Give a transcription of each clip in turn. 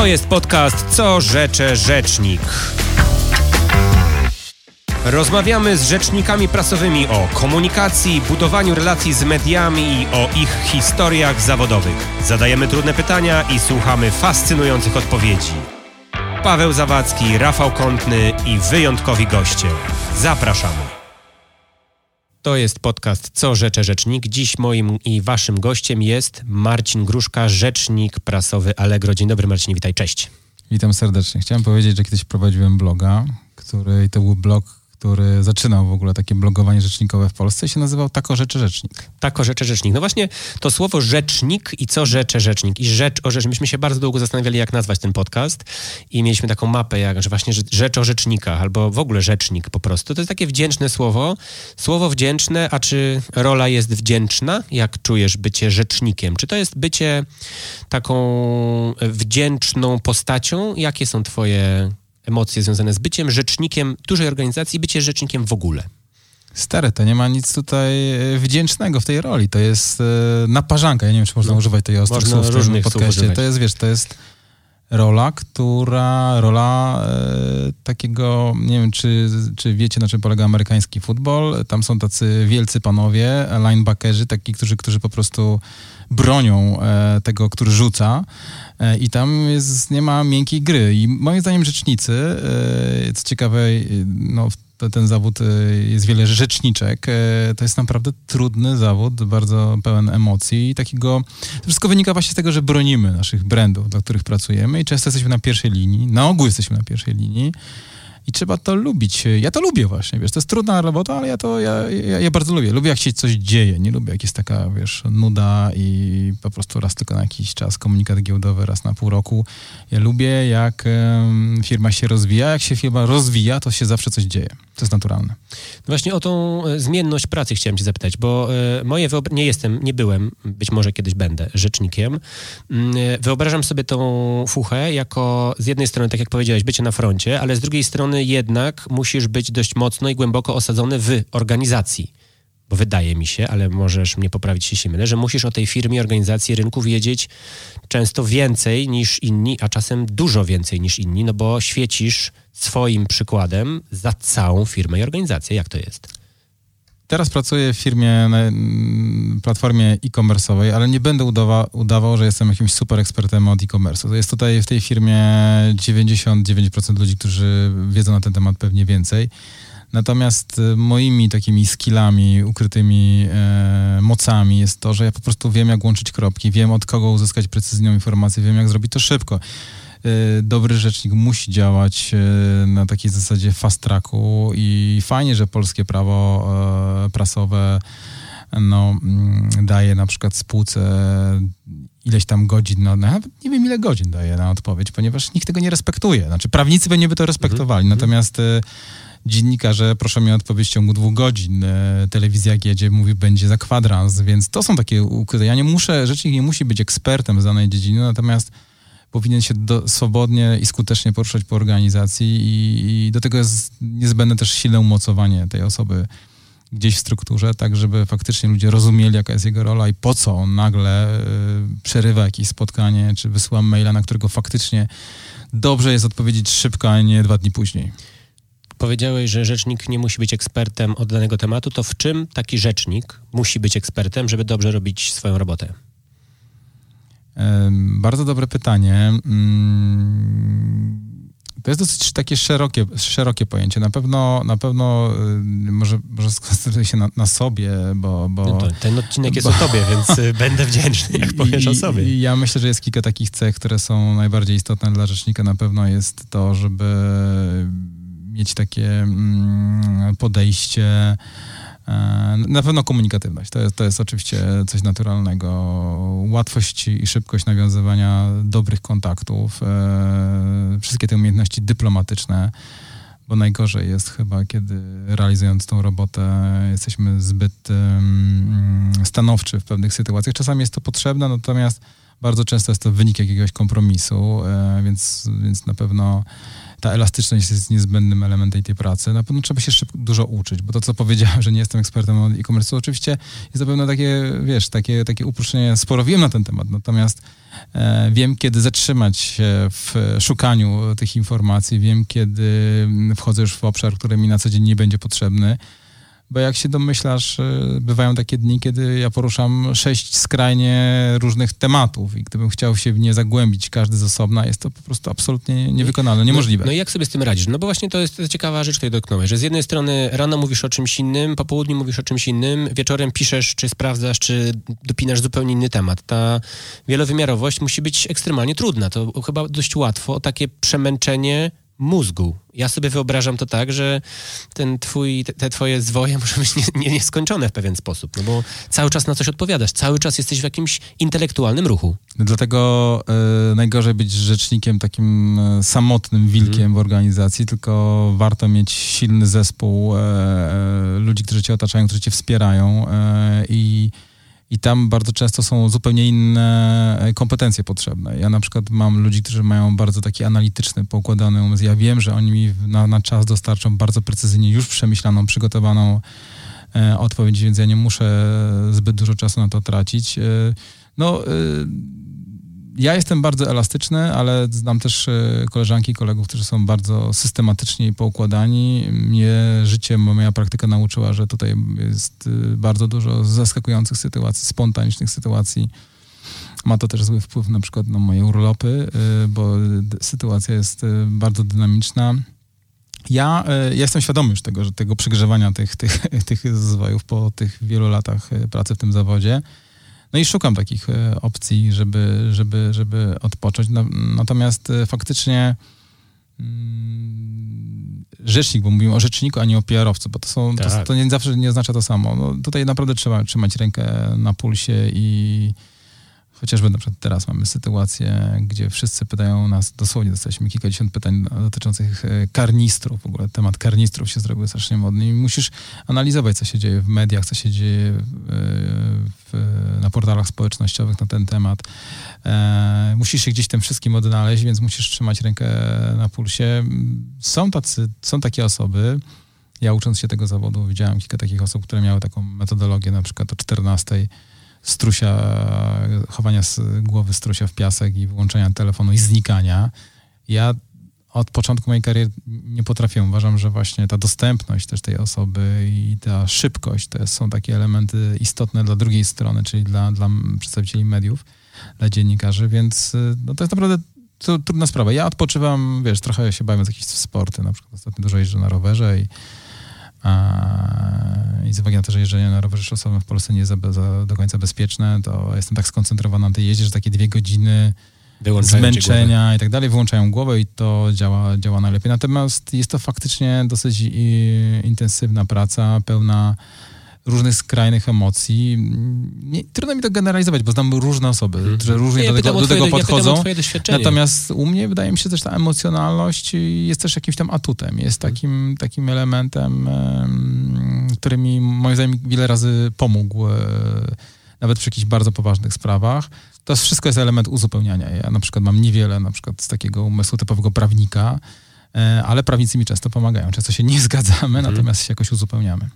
To jest podcast Co rzecze rzecznik. Rozmawiamy z rzecznikami prasowymi o komunikacji, budowaniu relacji z mediami i o ich historiach zawodowych. Zadajemy trudne pytania i słuchamy fascynujących odpowiedzi. Paweł Zawadzki, Rafał Kątny i wyjątkowi goście. Zapraszamy. To jest podcast Co Rzecze Rzecznik. Dziś moim i waszym gościem jest Marcin Gruszka, rzecznik prasowy Allegro. Dzień dobry Marcin, witaj, cześć. Witam serdecznie. Chciałem powiedzieć, że kiedyś prowadziłem bloga, który to był blog który zaczynał w ogóle takie blogowanie rzecznikowe w Polsce się nazywał Tako Rzeczy Rzecznik. Tako Rzeczy Rzecznik. No właśnie to słowo rzecznik i co rzecze rzecznik i rzecz o rzecz. Myśmy się bardzo długo zastanawiali, jak nazwać ten podcast i mieliśmy taką mapę, jak, że właśnie rzecz o rzecznikach albo w ogóle rzecznik po prostu. To jest takie wdzięczne słowo. Słowo wdzięczne, a czy rola jest wdzięczna? Jak czujesz bycie rzecznikiem? Czy to jest bycie taką wdzięczną postacią? Jakie są twoje emocje związane z byciem rzecznikiem dużej organizacji, bycie rzecznikiem w ogóle? Stare, to nie ma nic tutaj e, wdzięcznego w tej roli. To jest e, naparzanka. Ja nie wiem, czy można no, używać tej ostrych słów w tym podcaście. To jest, wiesz, to jest rola, która, rola e, takiego, nie wiem, czy, czy wiecie, na czym polega amerykański futbol. Tam są tacy wielcy panowie, linebackerzy, taki, którzy, którzy po prostu bronią e, tego, który rzuca e, i tam jest, nie ma miękkiej gry. I moim zdaniem rzecznicy, e, co ciekawe, no, ten zawód jest wiele rzeczniczek. To jest naprawdę trudny zawód, bardzo pełen emocji i takiego... To wszystko wynika właśnie z tego, że bronimy naszych brandów, dla których pracujemy i często jesteśmy na pierwszej linii. Na ogół jesteśmy na pierwszej linii i trzeba to lubić. Ja to lubię właśnie, wiesz, to jest trudna robota, ale ja to, ja, ja, ja, bardzo lubię. Lubię, jak się coś dzieje, nie lubię, jak jest taka, wiesz, nuda i po prostu raz tylko na jakiś czas komunikat giełdowy, raz na pół roku. Ja lubię, jak um, firma się rozwija. Jak się firma rozwija, to się zawsze coś dzieje. To jest naturalne. Właśnie o tą e, zmienność pracy chciałem cię zapytać, bo y, moje nie jestem, nie byłem, być może kiedyś będę rzecznikiem. Y, wyobrażam sobie tą fuchę jako z jednej strony, tak jak powiedziałeś, bycie na froncie, ale z drugiej strony jednak musisz być dość mocno i głęboko osadzony w organizacji. Bo wydaje mi się, ale możesz mnie poprawić, jeśli mylę, że musisz o tej firmie, organizacji, rynku wiedzieć często więcej niż inni, a czasem dużo więcej niż inni, no bo świecisz swoim przykładem za całą firmę i organizację. Jak to jest? Teraz pracuję w firmie, na platformie e-commerce'owej, ale nie będę udawa, udawał, że jestem jakimś super ekspertem od e-commerce'u. Jest tutaj w tej firmie 99% ludzi, którzy wiedzą na ten temat pewnie więcej. Natomiast y, moimi takimi skillami, ukrytymi e, mocami jest to, że ja po prostu wiem, jak łączyć kropki, wiem, od kogo uzyskać precyzyjną informację, wiem, jak zrobić to szybko. Y, dobry rzecznik musi działać y, na takiej zasadzie fast tracku i fajnie, że polskie prawo e, prasowe no, mm, daje na przykład spółce ileś tam godzin, no, nawet nie wiem ile godzin daje na odpowiedź, ponieważ nikt tego nie respektuje. Znaczy prawnicy pewnie by to respektowali, -hmm. natomiast dziennikarze proszę mnie o odpowiedź w ciągu dwóch godzin. Telewizja jedzie, mówi, będzie za kwadrans, więc to są takie ukryte. Ja nie muszę, rzecznik nie musi być ekspertem z danej dziedziny, natomiast powinien się do, swobodnie i skutecznie poruszać po organizacji i, i, do tego jest niezbędne też silne umocowanie tej osoby gdzieś w strukturze, tak żeby faktycznie ludzie rozumieli, jaka jest jego rola i po co on nagle y, przerywa jakieś spotkanie, czy wysyła maila, na którego faktycznie dobrze jest odpowiedzieć szybko, a nie dwa dni później. Powiedziałeś, że rzecznik nie musi być ekspertem od danego tematu. To w czym taki rzecznik musi być ekspertem, żeby dobrze robić swoją robotę? Bardzo dobre pytanie. Mm, to jest dosyć takie szerokie, szerokie pojęcie. Na pewno, na pewno y, może, może skoncentruję się na, na sobie, bo... bo no ten odcinek jest bo, o tobie, więc y, będę wdzięczny, jak powiesz i, o sobie. I ja myślę, że jest kilka takich cech, które są najbardziej istotne dla rzecznika. Na pewno jest to, żeby mieć takie mm, podejście na pewno komunikatywność. To jest, to jest oczywiście coś naturalnego. Łatwość i szybkość nawiązywania dobrych kontaktów, e, wszystkie te umiejętności dyplomatyczne, bo najgorzej jest chyba, kiedy realizując tą robotę jesteśmy zbyt stanowczy w pewnych sytuacjach. Czasami jest to potrzebne, natomiast bardzo często jest to wynik jakiegoś kompromisu, e, więc, więc na pewno ta elastyczność jest niezbędnym elementem tej pracy. Na pewno trzeba się jeszcze dużo uczyć, bo to, co powiedziałem, że nie jestem ekspertem od e-commerce, oczywiście jest na pewno takie, wiesz, takie, takie uproszczenie, sporo wiem na ten temat, natomiast e, wiem, kiedy zatrzymać się w szukaniu tych informacji, wiem, kiedy wchodzę już w obszar, który mi na co dzień nie będzie potrzebny, bo jak się domyślasz, e, bywają takie dni, kiedy ja poruszam sześć skrajnie różnych tematów i gdybym chciał się w nie zagłębić każdy z osobna, jest to po prostu absolutnie niewykonalne, niemożliwe. No, no i jak sobie z tym radzisz? No bo właśnie to jest ciekawa rzecz, której dotknąłeś, że z jednej strony rano mówisz o czymś innym, po południu mówisz o czymś innym, wieczorem piszesz, czy sprawdzasz, czy dopinasz zupełnie inny temat. Ta wielowymiarowość musi być ekstremalnie trudna. To chyba dość łatwo takie przemęczenie mózgu. Ja sobie wyobrażam to tak, że ten twój, te twoje zwoje muszą być nie, nie, nieskończone w pewien sposób, no bo cały czas na coś odpowiadasz, cały czas jesteś w jakimś intelektualnym ruchu. Dlatego y, najgorzej być rzecznikiem takim y, samotnym wilkiem mm. w organizacji, tylko warto mieć silny zespół y, ludzi, którzy cię otaczają, którzy cię wspierają i i tam bardzo często są zupełnie inne e, kompetencje potrzebne. Ja na przykład mam ludzi, którzy mają bardzo taki analityczny, poukładany umysł. Ja wiem, że oni mi na, na czas dostarczą bardzo precyzyjnie już przemyślaną, przygotowaną e, odpowiedź, więc ja nie muszę zbyt dużo czasu na to tracić. E, no, e, ja jestem bardzo elastyczny, ale znam też e, koleżanki i kolegów, którzy są bardzo systematyczni i poukładani. Mnie życie, moja praktyka nauczyła, że tutaj jest e, bardzo dużo zaskakujących sytuacji, spontanicznych sytuacji. Ma to też zły wpływ na przykład na moje urlopy, e, bo sytuacja jest bardzo dynamiczna. Ja, ja jestem świadomy już tego, że tego przegrzewania tych, tych, tych zwojów po tych wielu latach pracy w tym zawodzie. No i szukam takich e, opcji, żeby, żeby, żeby odpocząć. Natomiast e, faktycznie mm, rzecznik, bo mówimy o rzeczniku, a nie o PR-owcu, bo to, są, tak. to, to, nie zawsze nie oznacza to samo. No, tutaj naprawdę trzeba trzymać rękę na pulsie i Chociażby na przykład teraz mamy sytuację, gdzie wszyscy pytają nas, dosłownie dostaliśmy kilkadziesiąt pytań dotyczących e, karnistrów. W ogóle temat karnistrów się zrobił strasznie modny i musisz analizować, co się dzieje w mediach, co się dzieje w, na portalach społecznościowych na ten temat. E, musisz się gdzieś tym wszystkim odnaleźć, więc musisz trzymać rękę na pulsie. Są tacy, są takie osoby, ja ucząc się tego zawodu widziałem kilka takich osób, które miały taką metodologię na przykład o 14 strusia, chowania głowy strusia w piasek i wyłączenia telefonu i znikania. Ja od początku mojej kariery nie potrafię. Uważam, że właśnie ta dostępność też tej osoby i ta szybkość to są takie elementy istotne dla drugiej strony, czyli dla, dla przedstawicieli mediów, dla dziennikarzy, więc no, to jest naprawdę trudna sprawa. Ja odpoczywam, wiesz, trochę się bawię w jakieś sporty, na przykład ostatnio dużo jeżdżę na rowerze i i z uwagi na to, że jeżdżenie na rowerze szosowym w Polsce nie jest za, za, do końca bezpieczne, to jestem tak skoncentrowany na tej jeździe, że takie dwie godziny zmęczenia i tak dalej wyłączają głowę i to działa, działa najlepiej. Natomiast jest to faktycznie dosyć intensywna praca, pełna różnych skrajnych emocji. Nie, trudno mi to generalizować, bo znam różne osoby, hmm. które różnie ja do, tego, do tego podchodzą. Ja Natomiast u mnie wydaje mi się też ta emocjonalność jest też jakimś tam atutem, jest mhm. takim, takim elementem, który mi moim zdaniem wiele razy pomógł, e, nawet przy jakichś bardzo poważnych sprawach. To wszystko jest element uzupełniania. Ja na przykład mam niewiele na przykład z takiego umysłu typowego prawnika, e, ale prawnicy mi często pomagają. Często się nie zgadzamy, hmm. natomiast się jakoś uzupełniamy.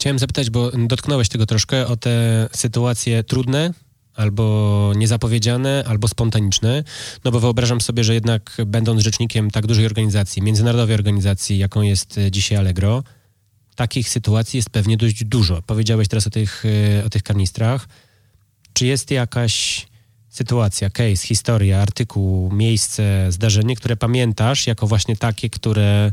Chciałem zapytać, bo dotknąłeś tego troszkę, o te sytuacje trudne, albo niezapowiedziane, albo spontaniczne, no bo wyobrażam sobie, że jednak będąc rzecznikiem tak dużej organizacji, międzynarodowej organizacji, jaką jest e, dzisiaj Allegro, takich sytuacji jest pewnie dość dużo. Powiedziałeś teraz o tych, e, o tych karnistrach. Czy jest jakaś sytuacja, case, historia, artykuł, miejsce, zdarzenie, które pamiętasz jako właśnie takie, które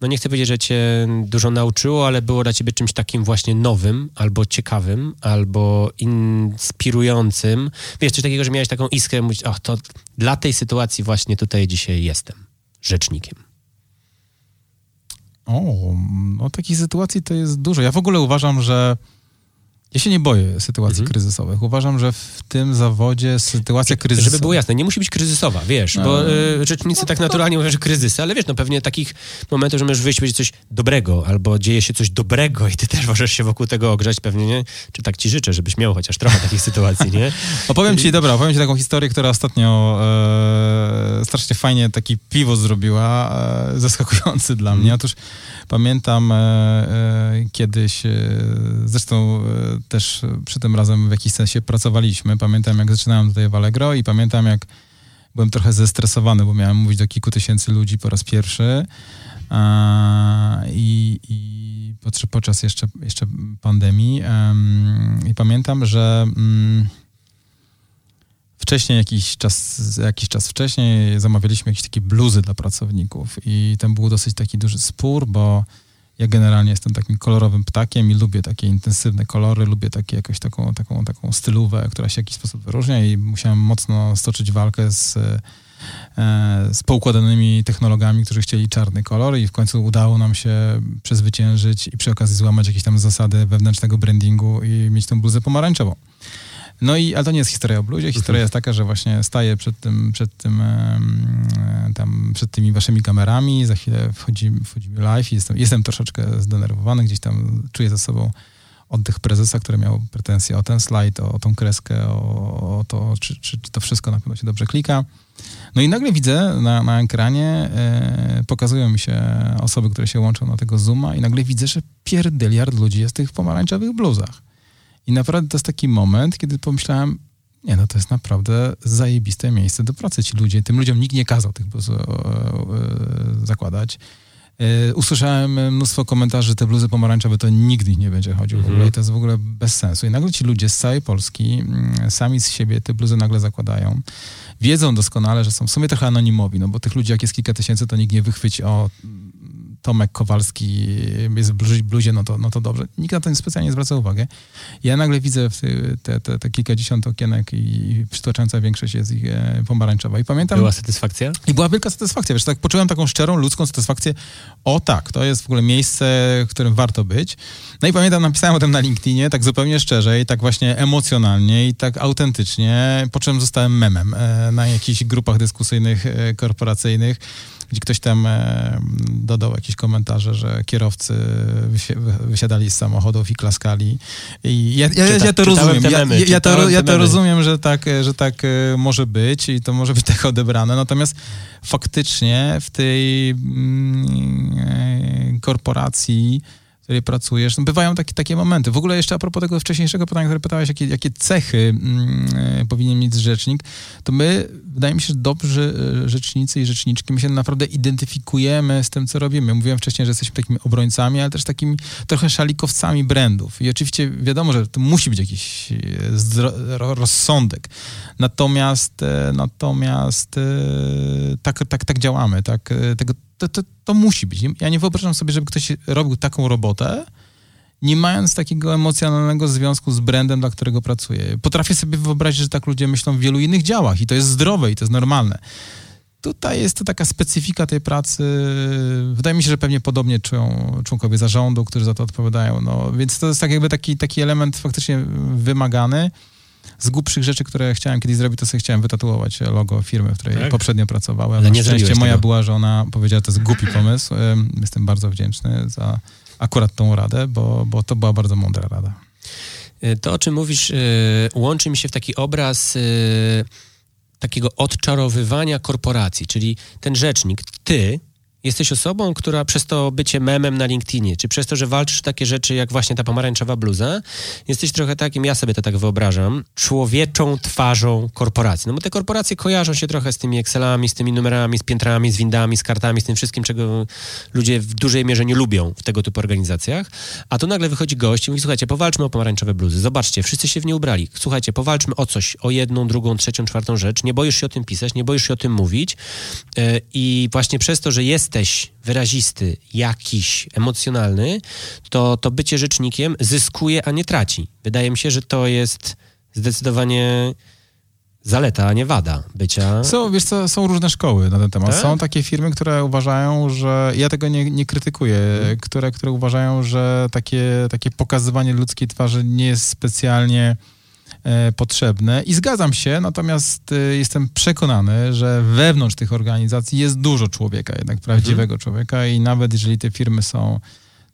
no nie chcę powiedzieć, że cię dużo nauczyło, ale było dla ciebie czymś takim właśnie nowym, albo ciekawym, albo inspirującym. Wiesz, coś takiego, że miałeś taką iskrę, mówić, o, to dla tej sytuacji właśnie tutaj dzisiaj jestem rzecznikiem. O, no takich sytuacji to jest dużo. Ja w ogóle uważam, że ja się nie boję sytuacji mhm. kryzysowych. Uważam, że w tym zawodzie sytuacja kryzysowa... Żeby było jasne, nie musi być kryzysowa, wiesz, no. bo y, rzecznicy no, tak naturalnie no. mówią, że kryzysy, ale wiesz, no pewnie takich momentów, że możesz wyjść powiedzieć coś dobrego, albo dzieje się coś dobrego i ty też możesz się wokół tego ogrzać pewnie, nie? Czy tak ci życzę, żebyś miał chociaż trochę takich sytuacji, nie? Opowiem ci, dobra, opowiem ci taką historię, która ostatnio e, strasznie fajnie taki piwo zrobiła, e, zaskakujący dla mnie. Otóż pamiętam kiedyś, zresztą też przy tym razem w jakiś sensie pracowaliśmy. Pamiętam, jak zaczynałem tutaj w Allegro i pamiętam, jak byłem trochę zestresowany, bo miałem mówić do kilku tysięcy ludzi po raz pierwszy. I, i podczas jeszcze, jeszcze pandemii. I pamiętam, że mm, wcześniej, jakiś czas, jakiś czas wcześniej zamawialiśmy jakieś takie bluzy dla pracowników i tam był dosyć taki duży spór, bo ja generalnie jestem takim kolorowym ptakiem i lubię takie intensywne kolory, lubię takie jakąś taką, taką, taką stylówę, która się w jakiś sposób wyróżnia i musiałem mocno stoczyć walkę z, e, z poukładanymi technologami, którzy chcieli czarny kolor i w końcu udało nam się przezwyciężyć i przy okazji złamać jakieś tam zasady wewnętrznego brandingu i mieć tę bluzę pomarańczową. No i, ale to nie jest historia o bluzie. Historia jest taka, że właśnie staję przed tym, przed tym, tam, przed tymi waszymi kamerami, za chwilę wchodzimy, wchodzimy live i jestem, jestem troszeczkę zdenerwowany, gdzieś tam czuję za sobą oddech prezesa, który miał pretensje o ten slajd, o, o tą kreskę, o, o to, czy, czy, czy, to wszystko na pewno się dobrze klika. No i nagle widzę na, na ekranie, e, pokazują mi się osoby, które się łączą na tego Zooma i nagle widzę, że pierdyliard ludzi jest w tych pomarańczowych bluzach. I naprawdę to jest taki moment, kiedy pomyślałem, nie no, to jest naprawdę zajebiste miejsce do pracy. Ci ludzie, tym ludziom nikt nie kazał tych bluz e, e, zakładać. E, usłyszałem mnóstwo komentarzy, że te bluzy pomarańczowe to nigdy nie będzie chodził mhm. w ogóle i to jest w ogóle bez sensu. I nagle ci ludzie z całej Polski mm, sami z siebie te bluzy nagle zakładają. Wiedzą doskonale, że są w sumie trochę anonimowi, no bo tych ludzi jak jest kilka tysięcy, to nikt nie wychwyci, o Tomek Kowalski jest w bluzie, no to, no to dobrze. Nikt na to specjalnie nie zwraca uwagę. Ja nagle widzę te, te, te kilkadziesiąt okienek i przytłaczająca większość jest ich e, pomarańczowa. I pamiętam... Była satysfakcja? I była wielka satysfakcja. Wiesz, tak poczułem taką szczerą, ludzką satysfakcję. O tak, to jest w ogóle miejsce, w którym warto być. No i pamiętam, napisałem o tym na LinkedInie, tak zupełnie szczerze i tak właśnie emocjonalnie i tak autentycznie, po czym zostałem memem e, na jakichś grupach dyskusyjnych, e, korporacyjnych gdzie ktoś tam e, dodał jakieś komentarze, że kierowcy wysiadali z samochodów i klaskali. I ja, ja, Czyta, ja to rozumiem. Ja, ja, to, ja to rozumiem, że tak, że tak e, może być i to może być tak odebrane. Natomiast faktycznie w tej mm, e, korporacji której pracujesz, no bywają takie, takie momenty. W ogóle jeszcze a propos tego wcześniejszego pytania, które pytałeś, jakie, jakie cechy mm, e, powinien mieć rzecznik, to my, wydaje mi się, że dobrzy e, rzecznicy i rzeczniczki, my się naprawdę identyfikujemy z tym, co robimy. Mówiłem wcześniej, że jesteśmy takimi obrońcami, ale też takimi trochę szalikowcami brandów. I oczywiście wiadomo, że to musi być jakiś e, rozsądek. Natomiast, natomiast tak, tak, tak działamy, tak, tego to, to, to musi być. Ja nie wyobrażam sobie, żeby ktoś robił taką robotę, nie mając takiego emocjonalnego związku z brandem, dla którego pracuje. Potrafię sobie wyobrazić, że tak ludzie myślą w wielu innych działach i to jest zdrowe i to jest normalne. Tutaj jest to taka specyfika tej pracy. Wydaje mi się, że pewnie podobnie czują członkowie zarządu, którzy za to odpowiadają. No, więc to jest tak jakby taki, taki element faktycznie wymagany z głupszych rzeczy, które chciałem kiedyś zrobić, to sobie chciałem wytatuować logo firmy, w której tak? poprzednio pracowałem. Ale nie szczęście moja tego. była, że ona powiedziała, to jest głupi pomysł. Jestem bardzo wdzięczny za akurat tą radę, bo, bo to była bardzo mądra rada. E, to, o czym mówisz, e, łączy mi się w taki obraz e, takiego odczarowywania korporacji, czyli ten rzecznik, ty, jesteś osobą, która przez to bycie memem na LinkedInie, czy przez to, że walczysz takie rzeczy jak właśnie ta pomarańczowa bluza, jesteś trochę takim, ja sobie to tak wyobrażam, człowieczą twarzą korporacji. No bo te korporacje kojarzą się trochę z tymi Excelami, z tymi numerami, z piętrami, z windami, z kartami, z tym wszystkim, czego ludzie w dużej mierze nie lubią w tego typu organizacjach. A tu nagle wychodzi gość i mówi, słuchajcie, powalczmy o pomarańczowe bluzy. Zobaczcie, wszyscy się w nie ubrali. Słuchajcie, powalczmy o coś, o jedną, drugą, trzecią, czwartą rzecz. Nie boisz się o tym pisać, nie boisz się o tym mówić. Yy, I właśnie przez to, że jesteś jesteś wyrazisty, jakiś, emocjonalny, to to bycie rzecznikiem zyskuje, a nie traci. Wydaje mi się, że to jest zdecydowanie zaleta, a nie wada bycia. Są, wiesz co, są różne szkoły na ten temat. Tak? Są takie firmy, które uważają, że, ja tego nie, nie krytykuję, hmm. które, które uważają, że takie, takie pokazywanie ludzkiej twarzy nie jest specjalnie potrzebne i zgadzam się, natomiast e, jestem przekonany, że wewnątrz tych organizacji jest dużo człowieka, jednak prawdziwego mhm. człowieka i nawet jeżeli te firmy są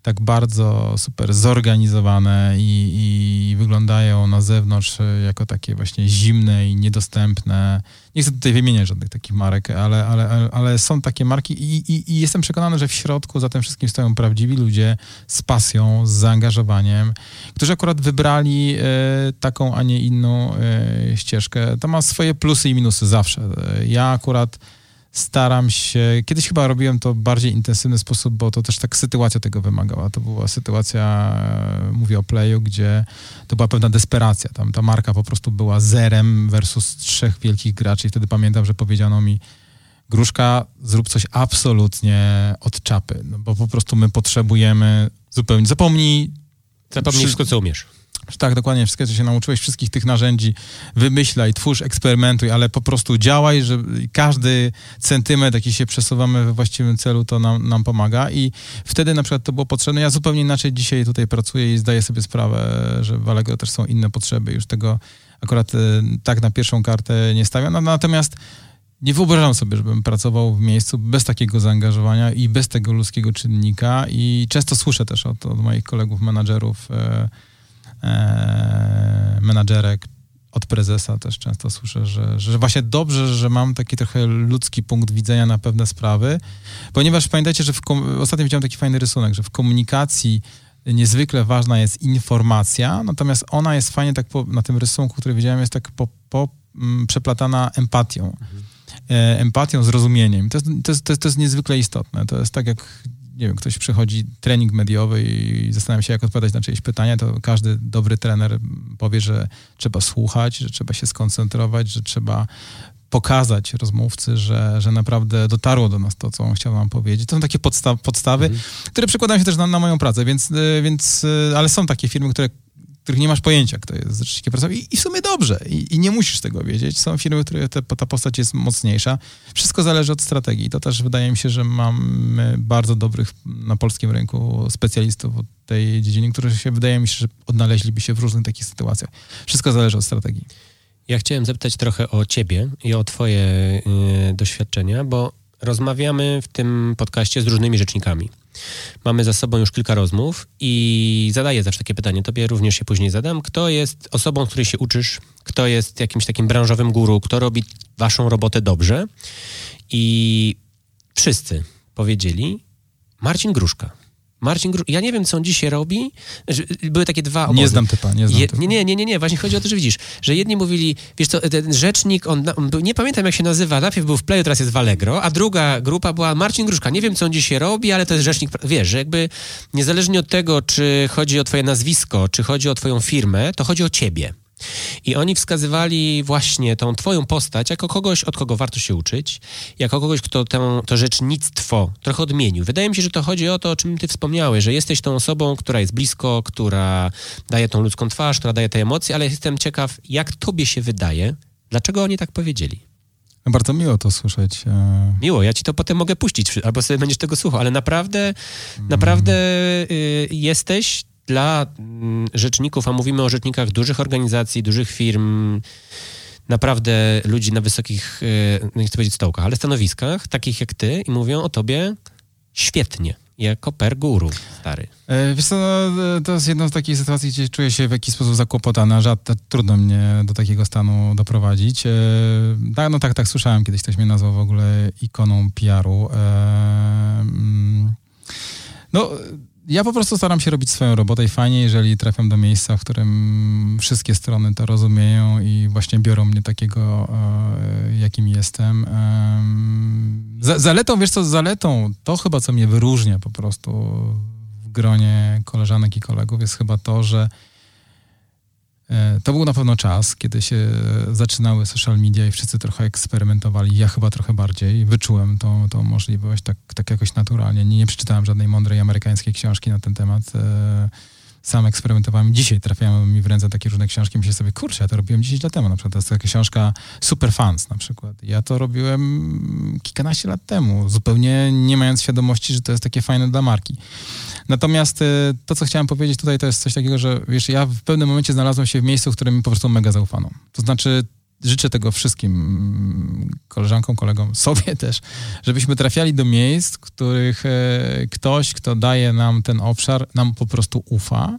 tak bardzo super zorganizowane i, i, wyglądają na zewnątrz jako takie właśnie zimne i niedostępne. Nie chcę tutaj wymieniać żadnych takich marek, ale, ale, ale są takie marki i, i, i jestem przekonany, że w środku za tym wszystkim stoją prawdziwi ludzie z pasją, z zaangażowaniem, którzy akurat wybrali e, taką, a nie inną e, ścieżkę. To ma swoje plusy i minusy zawsze. Ja akurat staram się, kiedyś chyba robiłem to w bardziej intensywny sposób, bo to też tak sytuacja tego wymagała. To była sytuacja, e, mówię o Playu, gdzie to była pewna desperacja. Tam ta marka po prostu była zerem versus trzech wielkich graczy i wtedy pamiętam, że powiedziano mi, Gruszka, zrób coś absolutnie od czapy, no bo po prostu my potrzebujemy zupełnie, zapomnij... Zapomnij wszystko, co umiesz. Tak, dokładnie, wszystko, co się nauczyłeś, wszystkich tych narzędzi, wymyślaj, twórz, eksperymentuj, ale po prostu działaj, że każdy centymetr, jaki się przesuwamy we właściwym celu, to nam, nam pomaga. I wtedy na przykład to było potrzebne. Ja zupełnie inaczej dzisiaj tutaj pracuję i zdaję sobie sprawę, że w Allegro też są inne potrzeby, już tego akurat e, tak na pierwszą kartę nie stawiam, no, natomiast nie wyobrażam sobie, żebym pracował w miejscu bez takiego zaangażowania i bez tego ludzkiego czynnika. I często słyszę też od, od moich kolegów, menadżerów, e, e, menadżerek, od prezesa też często słyszę, że, że właśnie dobrze, że mam taki trochę ludzki punkt widzenia na pewne sprawy, ponieważ pamiętajcie, że w ostatnio widziałem taki fajny rysunek, że w komunikacji niezwykle ważna jest informacja, natomiast ona jest fajnie tak po, na tym rysunku, który widziałem, jest tak po, po m, przeplatana empatią. Mhm. E, empatią, zrozumieniem. To, jest, to, jest, to jest niezwykle istotne. To jest tak jak nie wiem, ktoś przychodzi trening mediowy i zastanawia się, jak odpowiadać na czyjeś pytania, to każdy dobry trener powie, że trzeba słuchać, że trzeba się skoncentrować, że trzeba pokazać rozmówcy, że, że naprawdę dotarło do nas to, co on chciał nam powiedzieć. To są takie podsta podstawy, mhm. które przekładają się też na, na moją pracę, więc, e, więc, e, ale są takie firmy, które których nie masz pojęcia, kto jest rzecznikiem prasowym i, i w sumie dobrze I, i, nie musisz tego wiedzieć. Są firmy, które te, ta postać jest mocniejsza. Wszystko zależy od strategii. To też wydaje mi się, że mamy bardzo dobrych na polskim rynku specjalistów od tej dziedziny, którzy się, wydaje mi się, że odnaleźliby się w różnych takich sytuacjach. Wszystko zależy od strategii. Ja chciałem zapytać trochę o ciebie i o twoje y, doświadczenia, bo rozmawiamy w tym podcaście z różnymi rzecznikami. Mamy za sobą już kilka rozmów i zadaję zawsze takie pytanie, tobie również się później zadam. Kto jest osobą, której się uczysz? Kto jest jakimś takim branżowym guru? Kto robi waszą robotę dobrze? I wszyscy powiedzieli Marcin Gruszka. Marcin Gru... Ja nie wiem, co on dzisiaj robi. Były takie dwa obozy. Nie znam typa, nie znam Je... typa. Nie, nie, nie, nie, nie. Właśnie chodzi o to, że widzisz, że jedni mówili, wiesz co, ten rzecznik, on, on był, nie pamiętam jak się nazywa, najpierw był w Playu, teraz jest w Allegro, a druga grupa była Marcin Gruszka. Nie wiem, co on dzisiaj robi, ale to jest rzecznik, wiesz, że jakby niezależnie od tego, czy chodzi o twoje nazwisko, czy chodzi o twoją firmę, to chodzi o ciebie. I oni wskazywali właśnie tą twoją postać jako kogoś, od kogo warto się uczyć, jako kogoś, kto tę, to rzecznictwo trochę odmienił. Wydaje mi się, że to chodzi o to, o czym ty wspomniałeś, że jesteś tą osobą, która jest blisko, która daje tą ludzką twarz, która daje te emocje, ale jestem ciekaw, jak tobie się wydaje, dlaczego oni tak powiedzieli. Bardzo miło to słyszeć. E. Miło, ja ci to potem mogę puścić, albo sobie będziesz tego słuchał, ale naprawdę, naprawdę y, jesteś dla mm, rzeczników, a mówimy o rzecznikach dużych organizacji, dużych firm, naprawdę ludzi na wysokich, e, no nie chcę powiedzieć stołkach, ale stanowiskach, takich jak ty i mówią o tobie świetnie. Jako per guru, stary. E, wiesz co, no, to jest jedna z takich sytuacji, gdzie czuję się w jakiś sposób zakłopotana, że trudno mnie do takiego stanu doprowadzić. E, tak, no tak, tak, słyszałem, kiedyś ktoś mnie nazwał w ogóle ikoną PR-u. Mm, no, ja po prostu staram się robić swoją robotę i fajnie, jeżeli trafiam do miejsca, w którym wszystkie strony to rozumieją i właśnie biorą mnie takiego, e, jakim jestem. Zaletą, wiesz co, zaletą, to chyba co mnie wyróżnia po prostu w gronie koleżanek i kolegów jest chyba to, że to był na pewno czas, kiedy się zaczynały social media i wszyscy trochę eksperymentowali. Ja chyba trochę bardziej wyczułem tą, tą możliwość tak, tak jakoś naturalnie. Nie, nie przeczytałem żadnej mądrej amerykańskiej książki na ten temat. Sam eksperymentowałem. Dzisiaj trafiają mi w ręce takie różne książki. Myślę sobie, kurczę, ja to robiłem 10 lat temu. Na przykład to jest taka książka Super Fans na przykład. Ja to robiłem kilkanaście lat temu, zupełnie nie mając świadomości, że to jest takie fajne dla marki. Natomiast y, to, co chciałem powiedzieć tutaj, to jest coś takiego, że wiesz, ja w pewnym momencie znalazłem się w miejscu, w którym mi po prostu mega zaufano. To znaczy, życzę tego wszystkim koleżankom, kolegom, sobie też, żebyśmy trafiali do miejsc, których e, ktoś, kto daje nam ten obszar, nam po prostu ufa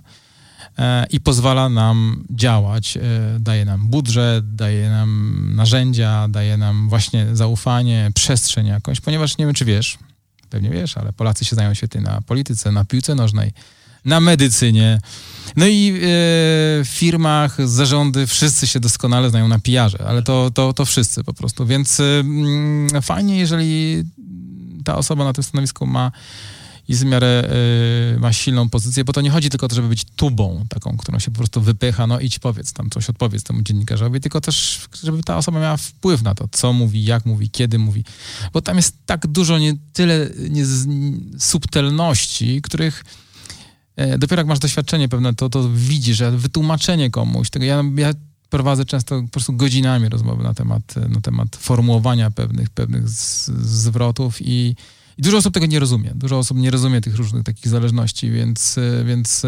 e, i pozwala nam działać. E, daje nam budżet, daje nam narzędzia, daje nam właśnie zaufanie, przestrzeń jakąś, ponieważ nie wiem, czy wiesz, pewnie wiesz, ale Polacy się znają świetnie na polityce, na piłce nożnej, na medycynie. No i e, w firmach, zarządy, wszyscy się doskonale znają na PR-ze, ale to, to, to wszyscy po prostu. Więc e, fajnie, jeżeli ta osoba na tym stanowisku ma i w miarę y, ma silną pozycję, bo to nie chodzi tylko o to, żeby być tubą taką, którą się po prostu wypycha, no idź powiedz tam coś, odpowiedz temu dziennikarzowi, tylko też, żeby ta osoba miała wpływ na to, co mówi, jak mówi, kiedy mówi, bo tam jest tak dużo nie tyle nie, subtelności, których dopiero jak masz doświadczenie pewne, to, to widzisz, wytłumaczenie komuś, tego ja, ja prowadzę często po prostu godzinami rozmowy na temat, na temat formułowania pewnych, pewnych z, zwrotów i i dużo osób tego nie rozumie. Dużo osób nie rozumie tych różnych takich zależności, więc, e, więc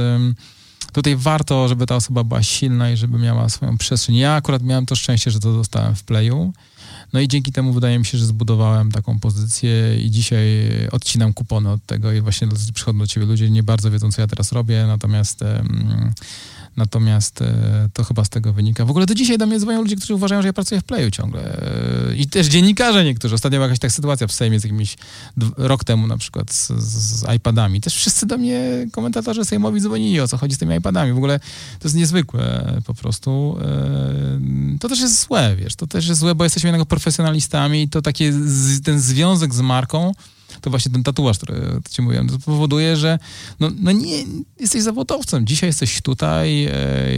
tutaj warto, żeby ta osoba była silna i żeby miała swoją przestrzeń. Ja akurat miałem to szczęście, że to dostałem w playu. No i dzięki temu wydaje mi się, że zbudowałem taką pozycję i dzisiaj odcinam kupony od tego i właśnie przychodzą do ciebie ludzie, nie bardzo wiedzą, co ja teraz robię, natomiast um, Natomiast e, to chyba z tego wynika. W ogóle do dzisiaj do mnie dzwonią ludzie, którzy uważają, że ja pracuję w Playu ciągle. E, I też dziennikarze niektórzy. Ostatnio była jakaś tak sytuacja w Sejmie z jakimś rok temu na przykład z, z, iPadami. Też wszyscy do mnie komentatorzy sejmowi dzwonili, o co chodzi z tymi iPadami. W ogóle to jest niezwykłe po prostu. E, to też jest złe, wiesz. To też jest złe, bo jesteśmy jednak profesjonalistami i to takie, ten związek z marką to właśnie ten tatuaż, który ci mówiłem, to powoduje, że no, no nie, jesteś zawodowcem. Dzisiaj jesteś tutaj. E,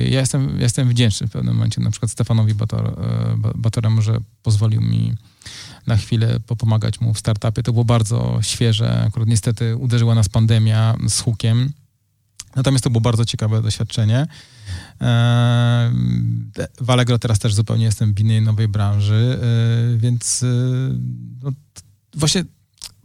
ja jestem, ja jestem wdzięczny w pewnym momencie na przykład Stefanowi Bator, e, Batoremu, że pozwolił mi na chwilę popomagać mu w startupie. To było bardzo świeże. Akurat niestety uderzyła nas pandemia z hukiem. Natomiast to było bardzo ciekawe doświadczenie. E, w Allegro teraz też zupełnie jestem w innej nowej branży, więc no, właśnie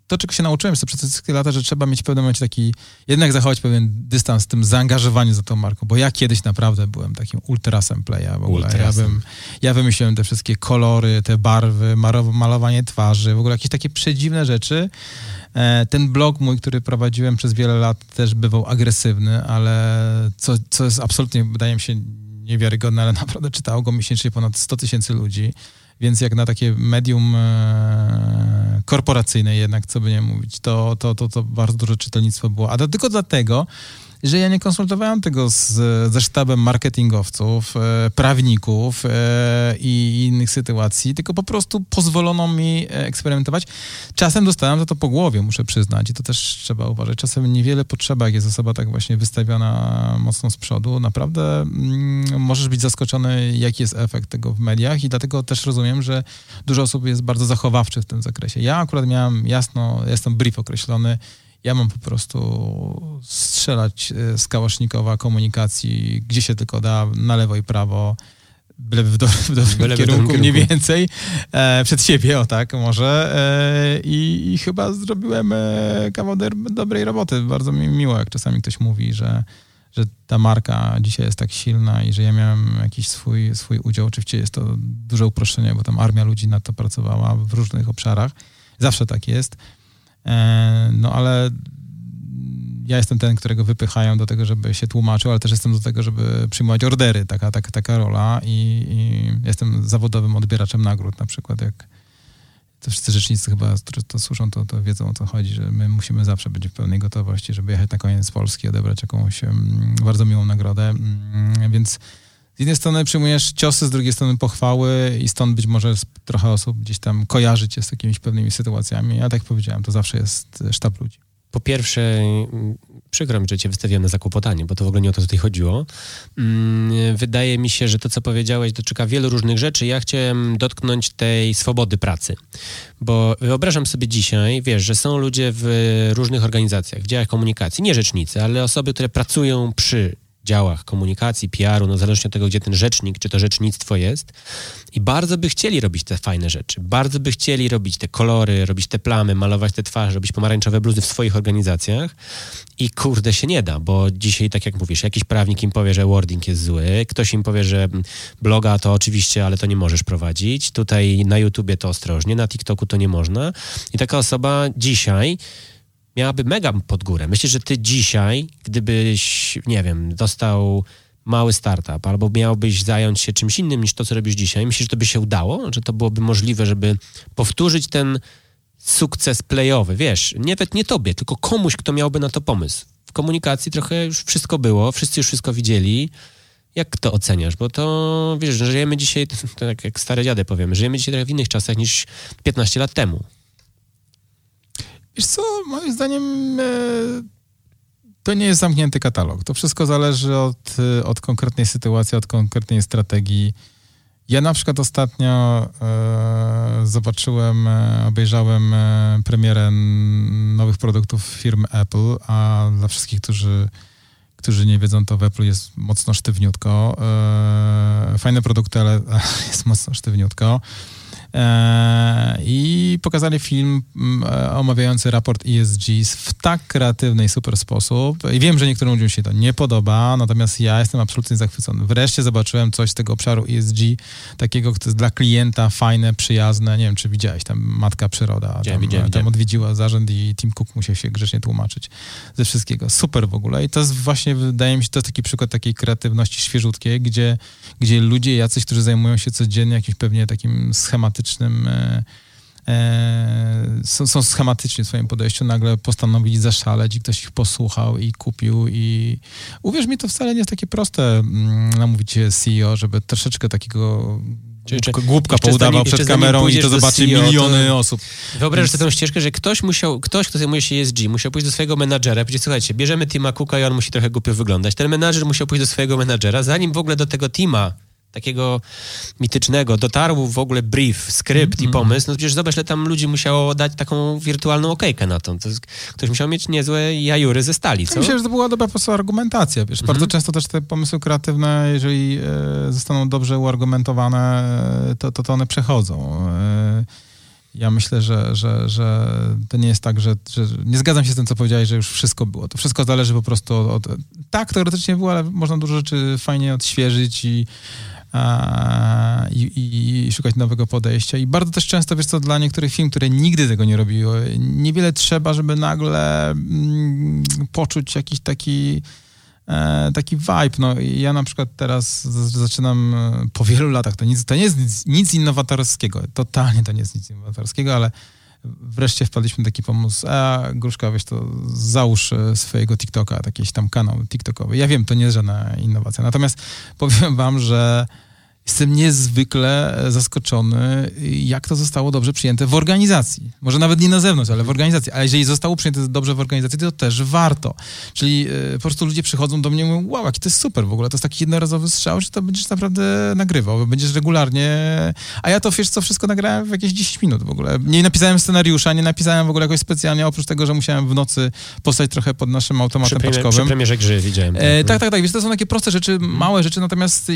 to, czego się nauczyłem przez te wszystkie lata, że trzeba mieć w pewnym momencie taki, jednak zachować pewien dystans z tym zaangażowaniem za tą marką, bo ja kiedyś naprawdę byłem takim ultrasem playa w ogóle. Ja, bym, ja wymyśliłem te wszystkie kolory, te barwy, malowanie twarzy, w ogóle jakieś takie przedziwne rzeczy. E, ten blog mój, który prowadziłem przez wiele lat też bywał agresywny, ale co, co jest absolutnie, wydaje mi się, niewiarygodne, ale naprawdę czytało go miesięcznie ponad 100 tysięcy ludzi. Więc jak na takie medium e, korporacyjne jednak, co by nie mówić, to, to, to, to bardzo duże czytelnictwo było. A to tylko dlatego, że ja nie konsultowałem tego z, ze sztabem marketingowców, e, prawników e, i innych sytuacji, tylko po prostu pozwolono mi eksperymentować. Czasem dostałem za to po głowie, muszę przyznać, i to też trzeba uważać. Czasem niewiele potrzeba, jak jest osoba tak właśnie wystawiona mocno z przodu. Naprawdę mm, możesz być zaskoczony, jaki jest efekt tego w mediach i dlatego też rozumiem, że dużo osób jest bardzo zachowawczych w tym zakresie. Ja akurat miałem jasno, jestem brief określony, ja mam po prostu strzelać e, z kałasznikowa komunikacji, gdzie się tylko da, na lewo i prawo, byle w, do, w dobrym kierunku, mniej więcej, e, przed siebie, o tak, może. E, i, i, chyba zrobiłem e, kawał dobrej roboty. Bardzo mi miło, jak czasami ktoś mówi, że, że ta marka dzisiaj jest tak silna i że ja miałem jakiś swój, swój udział. Oczywiście jest to duże uproszczenie, bo tam armia ludzi na to pracowała w różnych obszarach. Zawsze tak jest. E, no ale ja jestem ten, którego wypychają do tego, żeby się tłumaczył, ale też jestem do tego, żeby przyjmować ordery, taka, taka, taka rola i, i jestem zawodowym odbieraczem nagród na przykład, jak to wszyscy rzecznicy chyba, którzy to słyszą, to, to wiedzą o co chodzi, że my musimy zawsze być w pełnej gotowości, żeby jechać na koniec Polski, odebrać jakąś bardzo miłą nagrodę, um, więc z jednej strony przyjmujesz ciosy, z drugiej strony pochwały i stąd być może trochę osób gdzieś tam kojarzy cię z jakimiś pewnymi sytuacjami. Ja tak powiedziałem, to zawsze jest sztab ludzi. Po pierwsze, mm, przykro mi, że cię wystawiłem na zakłopotanie, bo to w ogóle nie o to tutaj chodziło. Mm, wydaje mi się, że to, co powiedziałeś, dotyka wielu różnych rzeczy. Ja chciałem dotknąć tej swobody pracy, bo wyobrażam sobie dzisiaj, wiesz, że są ludzie w różnych organizacjach, w działach komunikacji, nie rzecznicy, ale osoby, które pracują przy działach komunikacji, PR-u, no zależnie od tego, gdzie ten rzecznik, czy to rzecznictwo jest. I bardzo by chcieli robić te fajne rzeczy. Bardzo by chcieli robić te kolory, robić te plamy, malować te twarze, robić pomarańczowe bluzy w swoich organizacjach. I kurde się nie da, bo dzisiaj, tak jak mówisz, jakiś prawnik im powie, że wording jest zły, ktoś im powie, że bloga to oczywiście, ale to nie możesz prowadzić. Tutaj na YouTubie to ostrożnie, na TikToku to nie można. I taka osoba dzisiaj miałaby mega pod górę. Myślę, że ty dzisiaj, gdybyś, nie wiem, dostał mały startup, albo miałbyś zająć się czymś innym niż to, co robisz dzisiaj, myślisz, że to by się udało? Że to byłoby możliwe, żeby powtórzyć ten sukces playowy, wiesz, nie, nie tobie, tylko komuś, kto miałby na to pomysł. W komunikacji trochę już wszystko było, wszyscy już wszystko widzieli. Jak to oceniasz? Bo to, wiesz, żyjemy dzisiaj, to jak, jak stare dziady powiemy, żyjemy dzisiaj trochę w innych czasach niż 15 lat temu. Wiesz co, moim zdaniem e, to nie jest zamknięty katalog. To wszystko zależy od, e, od konkretnej sytuacji, od konkretnej strategii. Ja na przykład ostatnio e, zobaczyłem, e, obejrzałem e, premierę nowych produktów firmy Apple, a dla wszystkich, którzy, którzy nie wiedzą, to w Apple jest mocno sztywniutko. Fajne produkty, ale jest mocno sztywniutko. E, I pokazali film mm, e, omawiający raport ESG w tak kreatywny i super sposób. I wiem, że niektórym ludziom się to nie podoba, natomiast ja jestem absolutnie zachwycony. Wreszcie zobaczyłem coś z tego obszaru ESG, takiego, które jest dla klienta fajne, przyjazne. Nie wiem, czy widziałeś, tam Matka Przyroda widziałem, tam, widziałem, tam odwiedziła zarząd i Tim Cook musiał się grzecznie tłumaczyć ze wszystkiego. Super w ogóle. I to jest właśnie, wydaje mi się, to jest taki przykład takiej kreatywności świeżutkiej, gdzie, gdzie ludzie jacyś, którzy zajmują się codziennie jakimś pewnie takim schematycznym schematycznym, e, e, są, są schematyczni w swoim podejściu, nagle postanowili zaszaleć i ktoś ich posłuchał i kupił i uwierz mi, to wcale nie jest takie proste mm, namówić CEO, żeby troszeczkę takiego głupka, głupka poudawał przed kamerą i to zobaczy CEO, miliony to osób. Wyobraź sobie tę ścieżkę, że ktoś musiał, ktoś, kto zajmuje się ESG, musiał pójść do swojego menadżera i powiedzieć, słuchajcie, bierzemy Tima Cooka i on musi trochę głupio wyglądać. Ten menadżer musiał pójść do swojego menadżera, zanim w ogóle do tego Tima takiego mitycznego, dotarł w ogóle brief, skrypt mm -hmm. i pomysł, no przecież zobacz, ile tam ludzi musiało dać taką wirtualną okejkę na to. to jest, ktoś musiał mieć niezłe jajury ze stali, co? Myślę, że to była dobra po prostu argumentacja, wiesz. Mm -hmm. Bardzo często też te pomysły kreatywne, jeżeli e, zostaną dobrze uargumentowane, e, to, to, to one przechodzą. E, ja myślę, że, że, że to nie jest tak, że, że, nie zgadzam się z tym, co powiedziałeś, że już wszystko było. To wszystko zależy po prostu od, od tak, teoretycznie było, ale można dużo rzeczy fajnie odświeżyć i i, i, szukać nowego podejścia. I bardzo też często, wiesz co, dla niektórych firm, które nigdy tego nie robiły, niewiele trzeba, żeby nagle mm, poczuć jakiś taki e, taki vibe. No, ja na przykład teraz zaczynam e, po wielu latach, to, nic, to nie jest nic, nic innowatorskiego, totalnie to nie jest nic innowatorskiego, ale wreszcie wpadliśmy taki pomysł, a Gruszka, wiesz, to załóż e, swojego TikToka, jakiś tam kanał TikTokowy. Ja wiem, to nie jest żadna innowacja, natomiast powiem wam, że Jestem niezwykle e, zaskoczony, jak to zostało dobrze przyjęte w organizacji. Może nawet nie na zewnątrz, ale w organizacji. A jeżeli zostało przyjęte dobrze w organizacji, to też warto. Czyli y, po prostu ludzie przychodzą do mnie i mówią, wow, jaki to jest super w ogóle. To jest taki jednorazowy strzał, że to będziesz naprawdę nagrywał, będziesz regularnie. A ja to, wiesz co, wszystko nagrałem w jakieś 10 minut w ogóle. Nie napisałem scenariusza, nie napisałem w ogóle jakoś specjalnie, oprócz tego, że musiałem w nocy postać trochę pod naszym automatem przy paczkowym. Przy premierze gry widziałem. E, tak, tak, tak. Wiesz, to są takie proste rzeczy, małe rzeczy, natomiast i,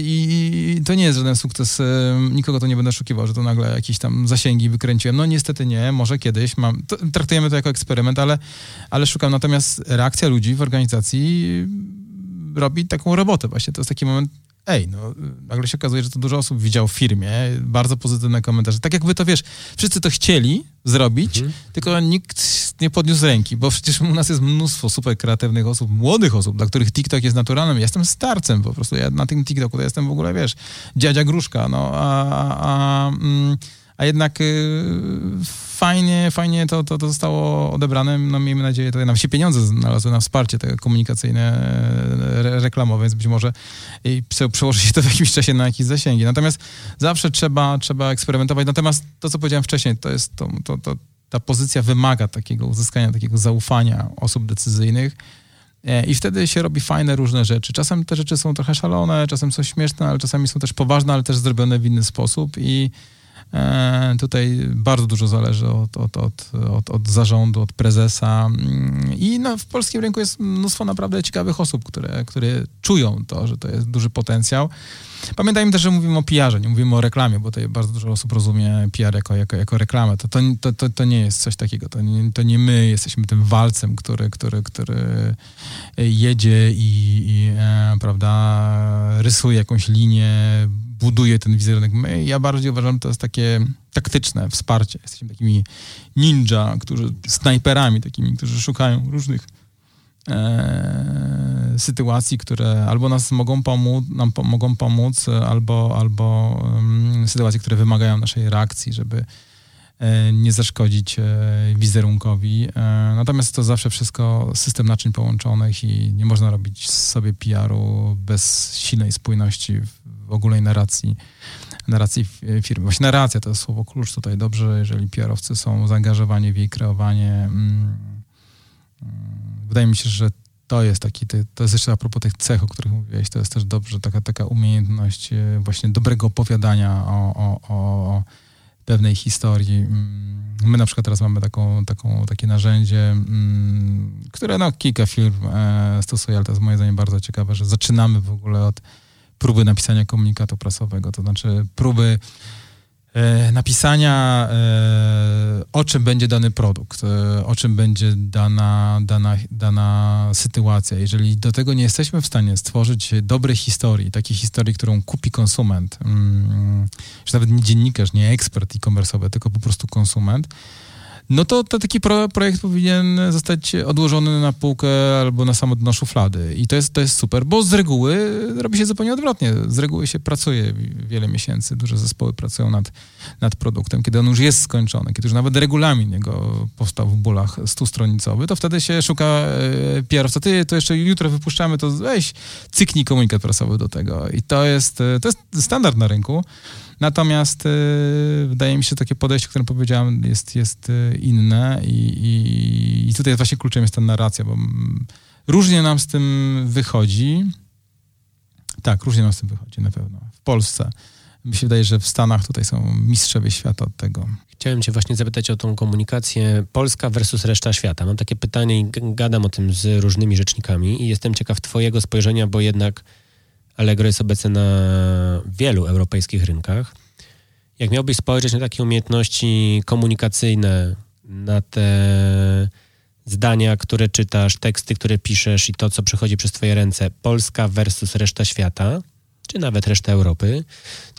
i to nie jest żaden sukces. Nikogo to nie będę oszukiwał, że to nagle jakieś tam zasięgi wykręciłem. No niestety nie, może kiedyś. Mam, to, traktujemy to jako eksperyment, ale, ale szukam. Natomiast reakcja ludzi w organizacji robi taką robotę właśnie. To jest taki moment, ej, no nagle się okazuje, że to dużo osób widział w firmie, bardzo pozytywne komentarze. Tak jakby to, wiesz, wszyscy to chcieli zrobić, mhm. tylko nikt nie podniósł ręki, bo przecież u nas jest mnóstwo super kreatywnych osób, młodych osób, dla których TikTok jest naturalnym. Ja jestem starcem po prostu, ja na tym TikToku to jestem w ogóle, wiesz, dziadzia gruszka, no, a, a, a mm, a jednak y, fajnie, fajnie to, to, to zostało odebrane. No miejmy nadzieję, to nam się pieniądze znalazły na wsparcie te komunikacyjne, re, reklamowe, więc być może i przełoży się to w jakimś czasie na jakieś zasięgi. Natomiast zawsze trzeba, trzeba eksperymentować. Natomiast to, co powiedziałem wcześniej, to jest to, to, to ta pozycja wymaga takiego uzyskania takiego zaufania osób decyzyjnych. E, I wtedy się robi fajne różne rzeczy. Czasem te rzeczy są trochę szalone, czasem są śmieszne, ale czasami są też poważne, ale też zrobione w inny sposób. I E, tutaj bardzo dużo zależy od, od, od, od, od zarządu, od prezesa mm, i no, w polskim rynku jest mnóstwo naprawdę ciekawych osób, które, które czują to, że to jest duży potencjał. Pamiętajmy też, że mówimy o PR-ze, nie mówimy o reklamie, bo tutaj bardzo dużo osób rozumie PR jako, jako, jako reklamę. To, to, to, to nie jest coś takiego. To nie, to nie my jesteśmy tym walcem, który, który, który jedzie i, i e, prawda, rysuje jakąś linię, buduje ten wizerunek. My, ja bardziej uważam, że to jest takie taktyczne wsparcie. Jesteśmy takimi ninja, którzy, snajperami takimi, którzy szukają różnych e, sytuacji, które albo nas mogą pomóc, nam po, mogą pomóc, albo, albo um, sytuacje, które wymagają naszej reakcji, żeby e, nie zaszkodzić e, wizerunkowi. E, natomiast to zawsze wszystko system naczyń połączonych i nie można robić sobie PR-u bez silnej spójności ogólnej narracji, narracji firmy. Właśnie narracja to jest słowo klucz tutaj dobrze, jeżeli PR-owcy są zaangażowani w jej kreowanie. Mm, mm, wydaje mi się, że to jest taki, to jest jeszcze a propos tych cech, o których mówiłeś, to jest też dobrze, taka, taka umiejętność e, właśnie dobrego opowiadania o, o, o pewnej historii. Mm, my na przykład teraz mamy taką, taką, takie narzędzie, które no, kilka firm e, stosuje, ale to jest moje zdaniem bardzo ciekawe, że zaczynamy w ogóle od próby napisania komunikatu prasowego, to znaczy próby e, napisania, e, o czym będzie dany produkt, e, o czym będzie dana, dana, dana sytuacja. Jeżeli do tego nie jesteśmy w stanie stworzyć dobrej historii, takiej historii, którą kupi konsument, mm, że nawet nie dziennikarz, nie ekspert e-commerce'owy, tylko po prostu konsument, no to, to taki pro, projekt powinien zostać odłożony na półkę albo na samo dno szuflady. I to jest, to jest super, bo z reguły robi się zupełnie odwrotnie. Z reguły się pracuje wiele miesięcy, duże zespoły pracują nad, nad produktem. Kiedy on już jest skończony, kiedy już nawet regulamin jego powstał w bólach stustronicowy, to wtedy się szuka e, PR-owca. Ty, to jeszcze jutro wypuszczamy, to weź cyknij komunikat prasowy do tego. I to jest, e, to jest standard na rynku. Natomiast y, wydaje mi się, że takie podejście, o którym powiedziałem, jest, jest y, inne i, i, i tutaj właśnie kluczem jest ta narracja, bo różnie nam z tym wychodzi. Tak, różnie nam z tym wychodzi, na pewno. W Polsce. Mi się wydaje, że w Stanach tutaj są mistrzowie świata od tego. Chciałem cię właśnie zapytać o tą komunikację Polska versus reszta świata. Mam takie pytanie i gadam o tym z różnymi rzecznikami i jestem ciekaw twojego spojrzenia, bo jednak Allegro jest obecne na wielu europejskich rynkach. Jak miałbyś spojrzeć na takie umiejętności komunikacyjne, na te zdania, które czytasz, teksty, które piszesz i to, co przychodzi przez twoje ręce, Polska versus reszta świata, czy nawet reszta Europy,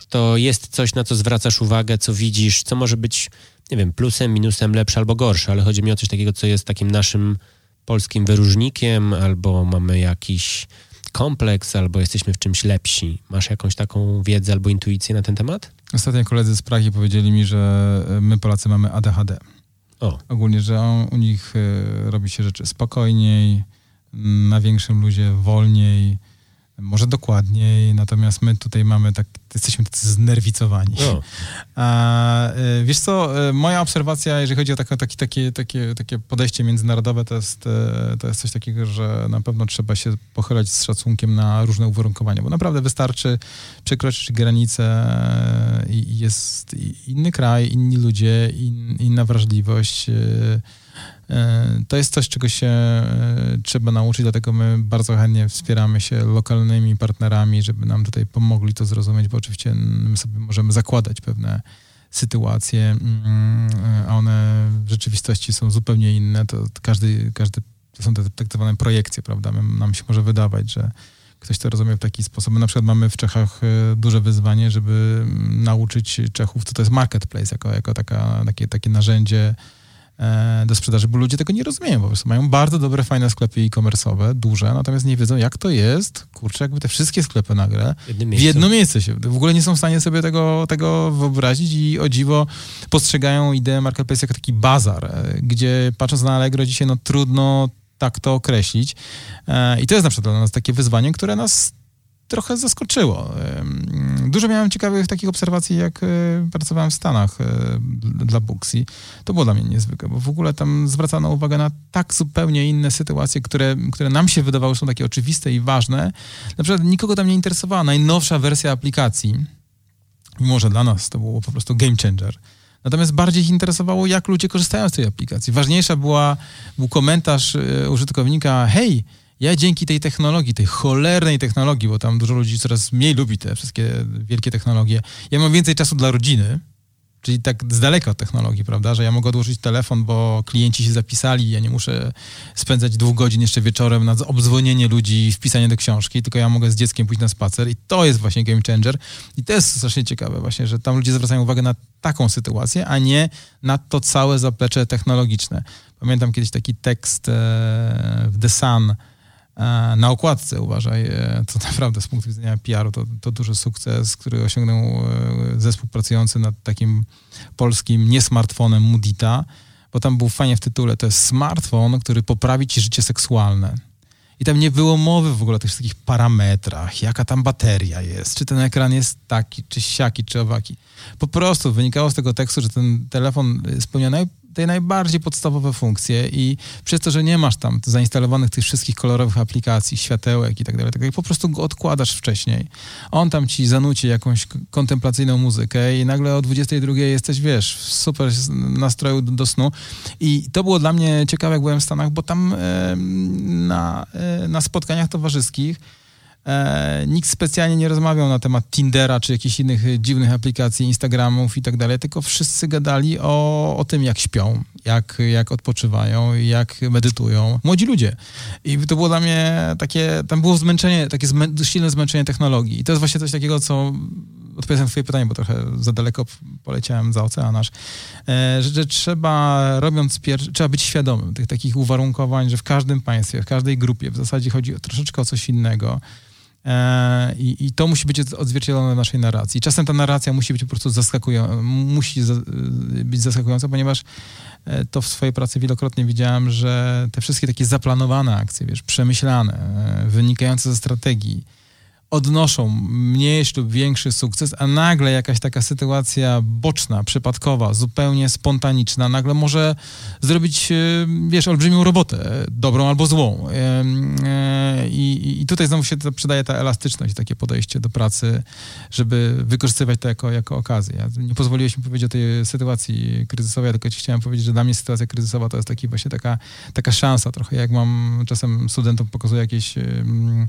to jest coś, na co zwracasz uwagę, co widzisz, co może być, nie wiem, plusem, minusem, lepsze albo gorsze, ale chodzi mi o coś takiego, co jest takim naszym polskim wyróżnikiem, albo mamy jakiś kompleks, albo jesteśmy w czymś lepsi. Masz jakąś taką wiedzę albo intuicję na ten temat? Ostatnio koledzy z Pragi powiedzieli mi, że my Polacy mamy ADHD. O. Ogólnie, że on, u nich y, robi się rzeczy spokojniej, na większym luzie wolniej, może dokładniej, natomiast my tutaj mamy tak, jesteśmy tacy znerwicowani. No. A, e, wiesz co, e, moja obserwacja, jeżeli chodzi o takie, takie, takie, takie, podejście międzynarodowe, to jest, e, to jest coś takiego, że na pewno trzeba się pochylać z szacunkiem na różne uwarunkowania, bo naprawdę wystarczy przekroczyć granicę i jest inny kraj, inni ludzie, in, inna wrażliwość, to jest coś, czego się e, trzeba nauczyć, dlatego my bardzo chętnie wspieramy się lokalnymi partnerami, żeby nam tutaj pomogli to zrozumieć, bo oczywiście my sobie możemy zakładać pewne sytuacje, mm, a one w rzeczywistości są zupełnie inne. To każdy, każdy to są te tak zwane projekcje, prawda? Nam się może wydawać, że ktoś to rozumie w taki sposób. My na przykład mamy w Czechach e, duże wyzwanie, żeby nauczyć Czechów, co to jest marketplace, jako, jako taka, takie, takie narzędzie E, do sprzedaży, bo ludzie tego nie rozumieją po prostu. Mają bardzo dobre, fajne sklepy e-commerce'owe, duże, natomiast nie wiedzą, jak to jest, kurczę, jakby te wszystkie sklepy nagle w jedno miejsce się, w ogóle nie są w stanie sobie tego, tego wyobrazić i o dziwo postrzegają ideę marketplace jako taki bazar, e, gdzie patrząc na Allegro dzisiaj, no trudno tak to określić. E, I to jest na przykład dla nas takie wyzwanie, które nas trochę zaskoczyło. Dużo miałem ciekawych takich obserwacji, jak e, pracowałem w Stanach e, dla Booksy. To było dla mnie niezwykłe, bo w ogóle tam zwracano uwagę na tak zupełnie inne sytuacje, które, które nam się wydawały są takie oczywiste i ważne. Na przykład nikogo tam nie interesowała najnowsza wersja aplikacji mimo że dla nas to było po prostu game changer. Natomiast bardziej ich interesowało, jak ludzie korzystają z tej aplikacji. Ważniejsza była, był komentarz e, użytkownika, hej, ja dzięki tej technologii, tej cholernej technologii, bo tam dużo ludzi coraz mniej lubi te wszystkie wielkie technologie, ja mam więcej czasu dla rodziny, Czyli tak z daleka od technologii, prawda? Że ja mogę odłożyć telefon, bo klienci się zapisali, ja nie muszę spędzać dwóch godzin jeszcze wieczorem na obdzwonienie ludzi wpisanie do książki, tylko ja mogę z dzieckiem pójść na spacer i to jest właśnie game changer. I to jest strasznie ciekawe właśnie, że tam ludzie zwracają uwagę na taką sytuację, a nie na to całe zaplecze technologiczne. Pamiętam kiedyś taki tekst e, w The Sun, na okładce, uważaj, e, to naprawdę z punktu widzenia PR-u to, to duży sukces, który osiągnął e, zespół pracujący nad takim polskim niesmartfonem Mudita, bo tam był fajnie w tytule, to jest smartfon, który poprawi ci życie seksualne. I tam nie było mowy w ogóle o tych wszystkich parametrach, jaka tam bateria jest, czy ten ekran jest taki, czy siaki, czy owaki. Po prostu wynikało z tego tekstu, że ten telefon spełnia naj, te najbardziej podstawowe funkcje i przez to, że nie masz tam zainstalowanych tych wszystkich kolorowych aplikacji, światełek i tak dalej, tak po prostu go odkładasz wcześniej. On tam ci zanuci jakąś kontemplacyjną muzykę i nagle o 22 jesteś, wiesz, w super nastroju do, do snu. I to było dla mnie ciekawe, jak byłem w Stanach, bo tam e, na, e, na spotkaniach towarzyskich E, nikt specjalnie nie rozmawiał na temat Tindera czy jakichś innych dziwnych aplikacji, Instagramów i tak dalej, tylko wszyscy gadali o, o tym, jak śpią, jak, jak odpoczywają, jak medytują. Młodzi ludzie. I to było dla mnie takie, tam było zmęczenie, takie zmę, silne zmęczenie technologii. I to jest właśnie coś takiego, co odpowiadam na twoje pytanie, bo trochę za daleko poleciałem za ocean nasz, e, że, że trzeba, robiąc pierwszy, trzeba być świadomym tych takich uwarunkowań, że w każdym państwie, w każdej grupie w zasadzie chodzi o, troszeczkę o coś innego. E, I, I, to musi być odzwierciedlone w naszej narracji. Czasem ta narracja musi być po prostu zaskakująca, musi za, być zaskakująca, ponieważ e, to w swojej pracy wielokrotnie widziałem, że te wszystkie takie zaplanowane akcje, wiesz, przemyślane, e, wynikające ze strategii, odnoszą mniejszy lub większy sukces, a nagle jakaś taka sytuacja boczna, przypadkowa, zupełnie spontaniczna, nagle może zrobić, e, wiesz, olbrzymią robotę, dobrą albo złą. E, I, i tutaj znowu się przydaje ta elastyczność, takie podejście do pracy, żeby wykorzystywać to jako, jako okazję. Ja nie pozwoliłeś mi powiedzieć o tej sytuacji kryzysowej, tylko ci chciałem powiedzieć, że dla mnie sytuacja kryzysowa to jest taki właśnie taka, taka szansa trochę, jak mam czasem studentom pokazuję jakieś, um,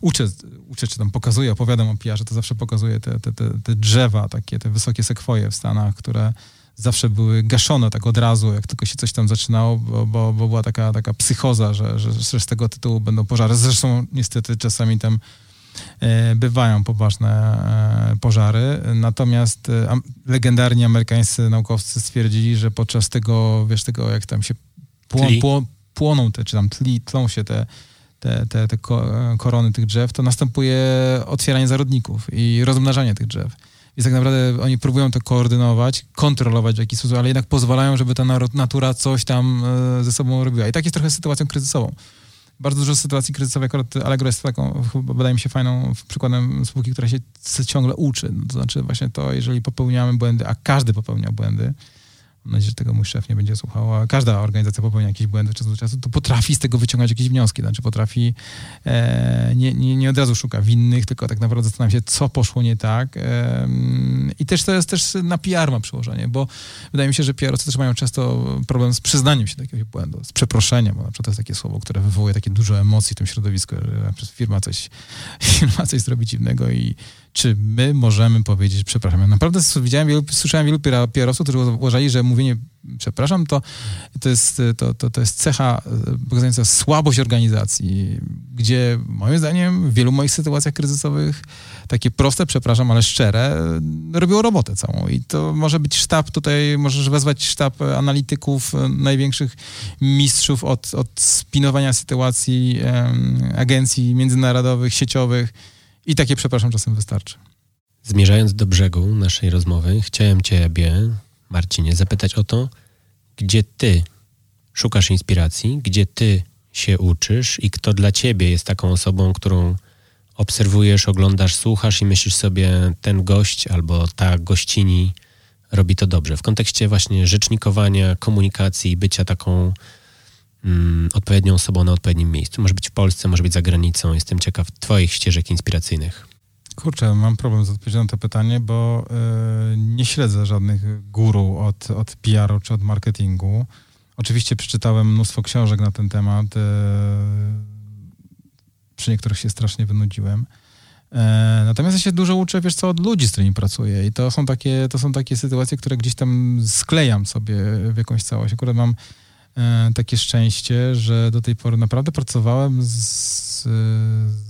uczę, uczę czy tam pokazuję, opowiadam o PR-ze, to zawsze pokazuję te, te, te, te drzewa, takie te wysokie sekwoje w Stanach, które zawsze były gaszone tak od razu, jak tylko się coś tam zaczynało, bo, bo, bo była taka, taka psychoza, że, że, że z tego tytułu będą pożary. Zresztą niestety czasami tam e, bywają poważne e, pożary. Natomiast e, legendarni amerykańscy naukowcy stwierdzili, że podczas tego, wiesz, tego jak tam się płon, płon, płoną te, czy tam tli, tlą się te te, te, te korony tych drzew, to następuje otwieranie zarodników i rozmnażanie tych drzew. Więc tak naprawdę oni próbują to koordynować, kontrolować w jakiś sposób, ale jednak pozwalają, żeby ta natura coś tam e, ze sobą robiła. I tak jest trochę sytuacją kryzysową. Bardzo dużo sytuacji kryzysowych, akurat Allegro jest taką, wydaje mi się, fajną przykładem spółki, która się ciągle uczy. To znaczy właśnie to, jeżeli popełniamy błędy, a każdy popełnia błędy, mam nadzieję, że tego mój szef nie będzie słuchał, a każda organizacja popełnia jakieś błędy czasu do czasu, to potrafi z tego wyciągać jakieś wnioski, znaczy potrafi, e, nie, nie, nie od razu szuka winnych, tylko tak naprawdę zastanawia się, co poszło nie tak e, i też to jest też na PR ma przełożenie, bo wydaje mi się, że PR też mają często problem z przyznaniem się do jakiegoś błędu, z przeproszeniem, bo na przykład to jest takie słowo, które wywołuje takie dużo emocji w tym środowisku, że firma coś, firma coś zrobi dziwnego i czy my możemy powiedzieć przepraszam. Ja naprawdę widziałem słyszałem wielu PR-owców, którzy uważali, że mówienie przepraszam to, to, jest, to, to, to jest cecha e, pokazująca słabość organizacji, gdzie moim zdaniem w wielu moich sytuacjach kryzysowych takie proste, przepraszam, ale szczere, robiło robotę całą. I to może być sztab tutaj, możesz wezwać sztab analityków, e, największych mistrzów od, od spinowania sytuacji, agencji międzynarodowych, sieciowych, i takie, przepraszam, czasem wystarczy. Zmierzając do brzegu naszej rozmowy, chciałem Ciebie, Marcinie, zapytać o to, gdzie Ty szukasz inspiracji, gdzie Ty się uczysz i kto dla Ciebie jest taką osobą, którą obserwujesz, oglądasz, słuchasz i myślisz sobie, ten gość albo ta gościni robi to dobrze. W kontekście właśnie rzecznikowania, komunikacji, bycia taką mm, odpowiednią osobą na odpowiednim miejscu. Może być w Polsce, może być za granicą. Jestem ciekaw Twoich ścieżek inspiracyjnych. Kurczę, mam problem z odpowiedzią na to pytanie, bo y, nie śledzę żadnych guru od, od PR-u czy od marketingu. Oczywiście przeczytałem mnóstwo książek na ten temat. Y, przy niektórych się strasznie wynudziłem. E, natomiast ja się dużo uczę, wiesz co, od ludzi, z którymi pracuję i to są takie, to są takie sytuacje, które gdzieś tam sklejam sobie w jakąś całość. Akurat mam takie szczęście, że do tej pory naprawdę pracowałem z,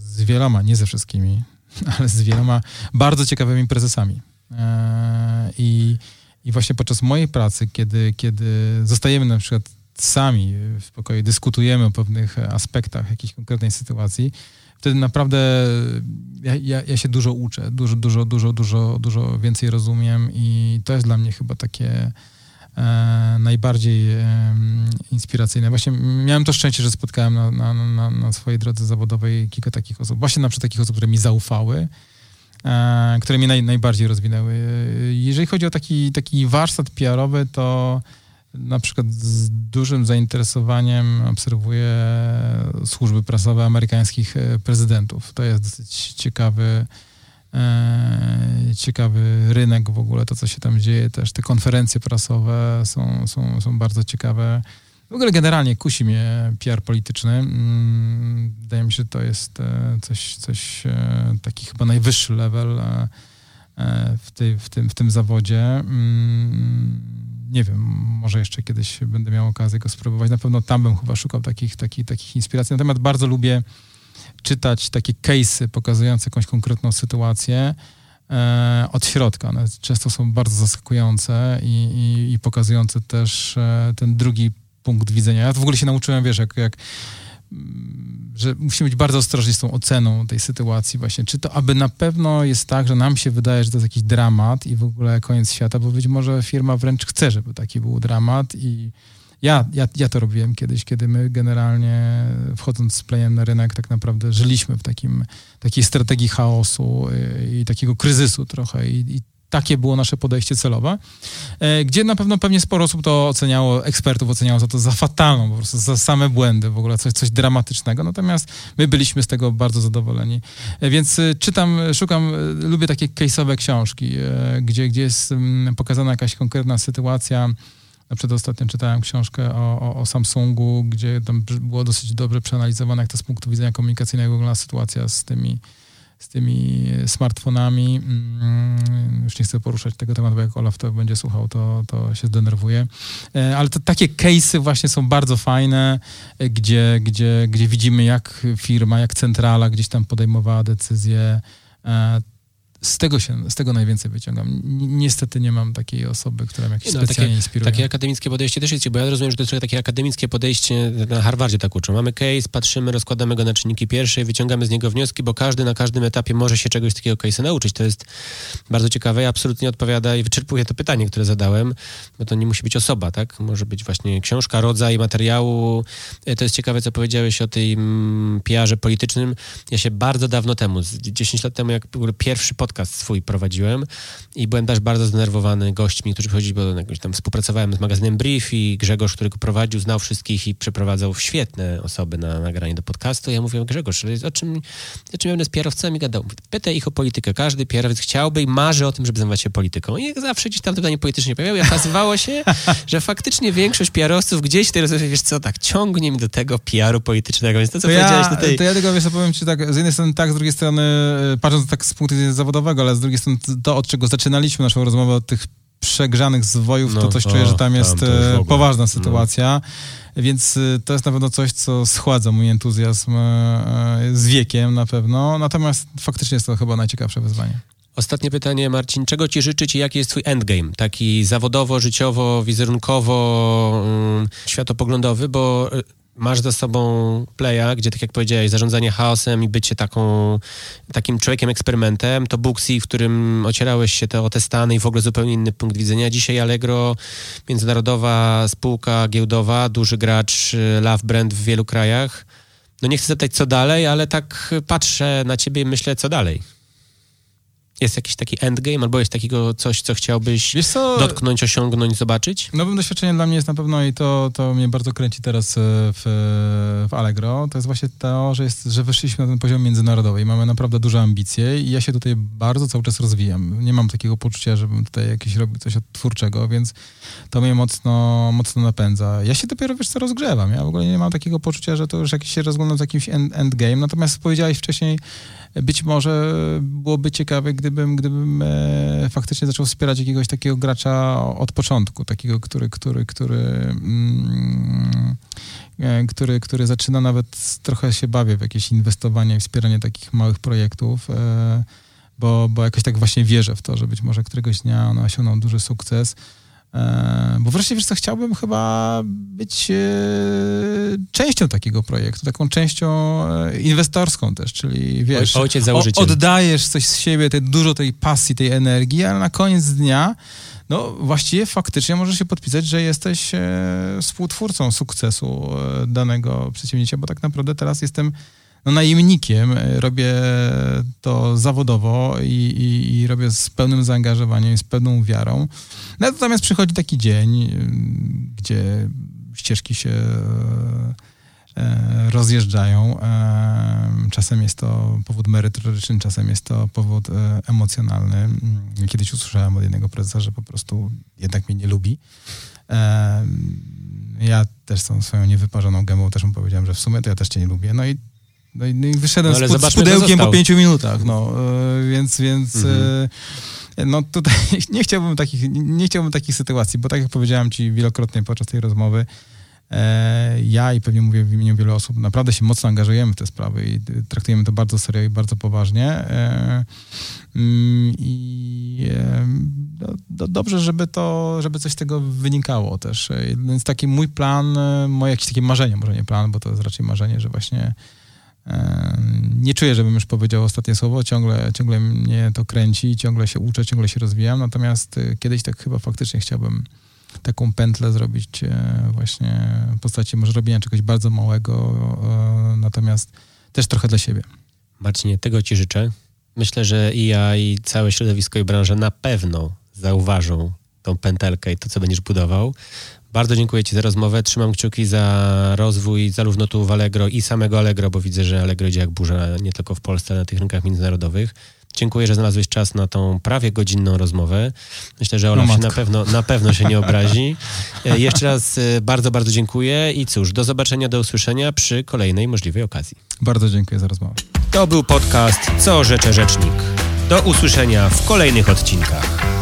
z wieloma, nie ze wszystkimi, ale z wieloma bardzo ciekawymi prezesami. E, I, I właśnie podczas mojej pracy, kiedy, kiedy zostajemy na przykład sami w pokoju, dyskutujemy o pewnych aspektach jakiejś konkretnej sytuacji, wtedy naprawdę ja, ja, ja, się dużo uczę, dużo, dużo, dużo, dużo, dużo więcej rozumiem i to jest dla mnie chyba takie e, najbardziej e, inspiracyjne. Właśnie miałem to szczęście, że spotkałem na, na, na, na, swojej drodze zawodowej kilka takich osób, właśnie na przykład takich osób, które mi zaufały, e, które mnie naj, najbardziej rozwinęły. Jeżeli chodzi o taki, taki warsztat PR-owy, to na przykład z dużym zainteresowaniem obserwuję służby prasowe amerykańskich e, prezydentów. To jest dosyć ciekawy, ciekawy rynek w ogóle, to co się tam dzieje też. Te konferencje prasowe są, są, są bardzo ciekawe. W ogóle generalnie kusi mnie PR polityczny. Mm, wydaje mi się, że to jest e, coś, coś taki chyba najwyższy level w, tej, w, tym, w tym zawodzie. Mm, nie wiem, może jeszcze kiedyś będę miał okazję go spróbować. Na pewno tam bym chyba szukał takich, takich, takich inspiracji. Natomiast bardzo lubię czytać takie case'y pokazujące jakąś konkretną sytuację e, od środka. One często są bardzo zaskakujące i, i, i pokazujące też e, ten drugi punkt widzenia. Ja w ogóle się nauczyłem, wiesz, jak, jak że musimy być bardzo ostrożni z tą oceną tej sytuacji właśnie. Czy to aby na pewno jest tak, że nam się wydaje, że to jest jakiś dramat i w ogóle koniec świata, bo być może firma wręcz chce, żeby taki był dramat i ja, ja, ja to robiłem kiedyś, kiedy my generalnie wchodząc z playem na rynek tak naprawdę żyliśmy w takim, takiej strategii chaosu i, i takiego kryzysu trochę i, i takie było nasze podejście celowe, e, gdzie na pewno pewnie sporo osób to oceniało, ekspertów oceniało za to za fatalną, po prostu za same błędy, w ogóle coś, coś dramatycznego, natomiast my byliśmy z tego bardzo zadowoleni. E, więc e, czytam, szukam, lubię takie case'owe książki, gdzie, gdzie jest mm, pokazana jakaś konkretna sytuacja, na przykład ostatnio czytałem książkę o, o, o, Samsungu, gdzie tam było dosyć dobrze przeanalizowane, jak to z punktu widzenia komunikacyjnego wygląda sytuacja z tymi z tymi smartfonami. Mm, już nie chcę poruszać tego tematu, bo jak Olaf to będzie słuchał, to, to się zdenerwuje. E, ale to, takie case'y właśnie są bardzo fajne, e, gdzie, gdzie, gdzie widzimy, jak firma, jak centrala gdzieś tam podejmowała decyzje e, z tego, się, z tego najwięcej wyciągam. Niestety nie mam takiej osoby, która mnie jakieś no, specjalnie takie, inspiruje. Takie akademickie podejście też jest, bo ja rozumiem, że to jest takie akademickie podejście, na Harvardzie tak uczą. Mamy case, patrzymy, rozkładamy go na czynniki pierwsze i wyciągamy z niego wnioski, bo każdy na każdym etapie może się czegoś takiego case'a nauczyć. To jest bardzo ciekawe i absolutnie odpowiada i wyczerpuje to pytanie, które zadałem, bo to nie musi być osoba, tak? Może być właśnie książka, rodzaj materiału. E, to jest ciekawe, co powiedziałeś o tej mm, PR-ze politycznym. Ja się bardzo dawno temu, 10 lat temu, jak pierwszy podcast podcast swój prowadziłem i byłem też bardzo zdenerwowany gośćmi, którzy przychodzili, bo jakoś tam współpracowałem z magazynem Brief i Grzegorz, który go prowadził, znał wszystkich i przeprowadzał świetne osoby na nagranie do podcastu. Ja mówię, Grzegorz, o czym, o czym ja z PR-owcami gadał? Pytaj ich o politykę. Każdy PR-owiec chciałby i marzy o tym, żeby zajmować się polityką. I zawsze gdzieś tam to pytanie politycznie pojawiało i okazywało się, że faktycznie większość PR-owców gdzieś w tej rozmowie, wiesz co, tak, ciągnie mi do tego PR-u politycznego. Więc to, co to powiedziałeś ja, tutaj... To ja tylko, wiesz, powiem ci tak, z jednej strony tak, z drugiej strony, e, patrząc tak z punktu widzenia zawodowego, ale z drugiej strony to, od czego zaczynaliśmy naszą rozmowę, od tych przegrzanych zwojów, no, to coś czuję, że tam jest tam e, poważna no. sytuacja. No. Więc e, to jest na pewno coś, co schładza mój entuzjazm e, z wiekiem na pewno. Natomiast faktycznie jest to chyba najciekawsze wyzwanie. Ostatnie pytanie, Marcin. Czego ci życzyć i jaki jest twój endgame? Taki zawodowo, życiowo, wizerunkowo, um, światopoglądowy, bo masz za sobą playa, gdzie tak jak powiedziałeś, zarządzanie chaosem i bycie taką, takim człowiekiem eksperymentem, to Booksy, w którym ocierałeś się te, o te Stany i w ogóle zupełnie inny punkt widzenia. Dzisiaj Allegro, międzynarodowa spółka giełdowa, duży gracz, y, love brand w wielu krajach. No nie chcę zapytać co dalej, ale tak patrzę na ciebie i myślę co dalej. Jest jakiś taki endgame, albo jest takiego coś, co chciałbyś co, dotknąć, osiągnąć, zobaczyć? Nowym doświadczeniem dla mnie jest na pewno i to, to mnie bardzo kręci teraz e, w, w Allegro, to jest właśnie to, że, jest, że wyszliśmy na ten poziom międzynarodowy i mamy naprawdę duże ambicje i ja się tutaj bardzo cały czas rozwijam. Nie mam takiego poczucia, żebym tutaj jakiś robił coś twórczego, więc to mnie mocno, mocno napędza. Ja się dopiero, wiesz co, rozgrzewam. Ja w ogóle nie mam takiego poczucia, że to już jakiś się rozgląda z jakimś end, endgame, natomiast powiedziałeś wcześniej, być może byłoby ciekawe, gdybym, gdybym e, faktycznie zaczął wspierać jakiegoś takiego gracza od początku, takiego, który, który, który, mm, e, który, który zaczyna nawet trochę się bawię w jakieś inwestowanie wspieranie takich małych projektów, e, bo, bo jakoś tak właśnie wierzę w to, że być może któregoś dnia one osiągną duży sukces. E, bo wreszcie, wiesz co, chciałbym chyba być e, częścią takiego projektu, taką częścią e, inwestorską też, czyli wiesz, Ojciec założyciel. oddajesz coś z siebie, te, dużo tej pasji, tej energii, ale na koniec dnia no właściwie faktycznie możesz się podpisać, że jesteś współtwórcą sukcesu danego przedsięwzięcia, bo tak naprawdę teraz jestem no, najemnikiem, e, robię to zawodowo i, i, i, robię z pełnym zaangażowaniem, z pełną wiarą. Natomiast przychodzi taki dzień, y, gdzie ścieżki się e, rozjeżdżają. E, czasem jest to powód merytoryczny, czasem jest to powód emocjonalny. Kiedyś usłyszałem od jednego prezesa, że po prostu jednak mnie nie lubi. Ja też są swoją niewyparzoną gębą też mu powiedziałem, że w sumie to ja też cię nie lubię. No i no i, no i wyszedłem no, z, pudełkiem po pięciu minutach, no, e, więc, więc mhm. e, no tutaj nie chciałbym, takich, nie chciałbym takich sytuacji, bo tak jak powiedziałem ci wielokrotnie podczas tej rozmowy, e, ja i pewnie mówię w imieniu wielu osób, naprawdę się mocno angażujemy w te sprawy i traktujemy to bardzo serio i bardzo poważnie. Mm, I no, dobrze, żeby to, żeby coś z tego wynikało też. Więc taki mój plan, moje jakieś takie marzenie, może nie plan, bo to jest raczej marzenie, że właśnie nie czuję, żebym już powiedział ostatnie słowo, ciągle, ciągle mnie to kręci, ciągle się uczę, ciągle się rozwijam, natomiast y, kiedyś tak chyba faktycznie chciałbym taką pętlę zrobić e, właśnie w postaci może robienia czegoś bardzo małego, natomiast też trochę dla siebie. Marcinie, tego ci życzę. Myślę, że i ja, i całe środowisko i branża na pewno zauważą tą pętelkę i to, co będziesz budował. Bardzo dziękuję Ci za rozmowę. Trzymam kciuki za rozwój zarówno tu w Allegro i samego Allegro, bo widzę, że Allegro idzie jak burza nie tylko w Polsce, ale na tych rynkach międzynarodowych. Dziękuję, że znalazłeś czas na tą prawie godzinną rozmowę. Myślę, że Ola no się na pewno, na pewno się nie obrazi. E, jeszcze raz e, bardzo, bardzo dziękuję i cóż, do zobaczenia, do usłyszenia przy kolejnej możliwej okazji. Bardzo dziękuję za rozmowę. To był podcast Co Rzecze Rzecznik. Do usłyszenia w kolejnych odcinkach.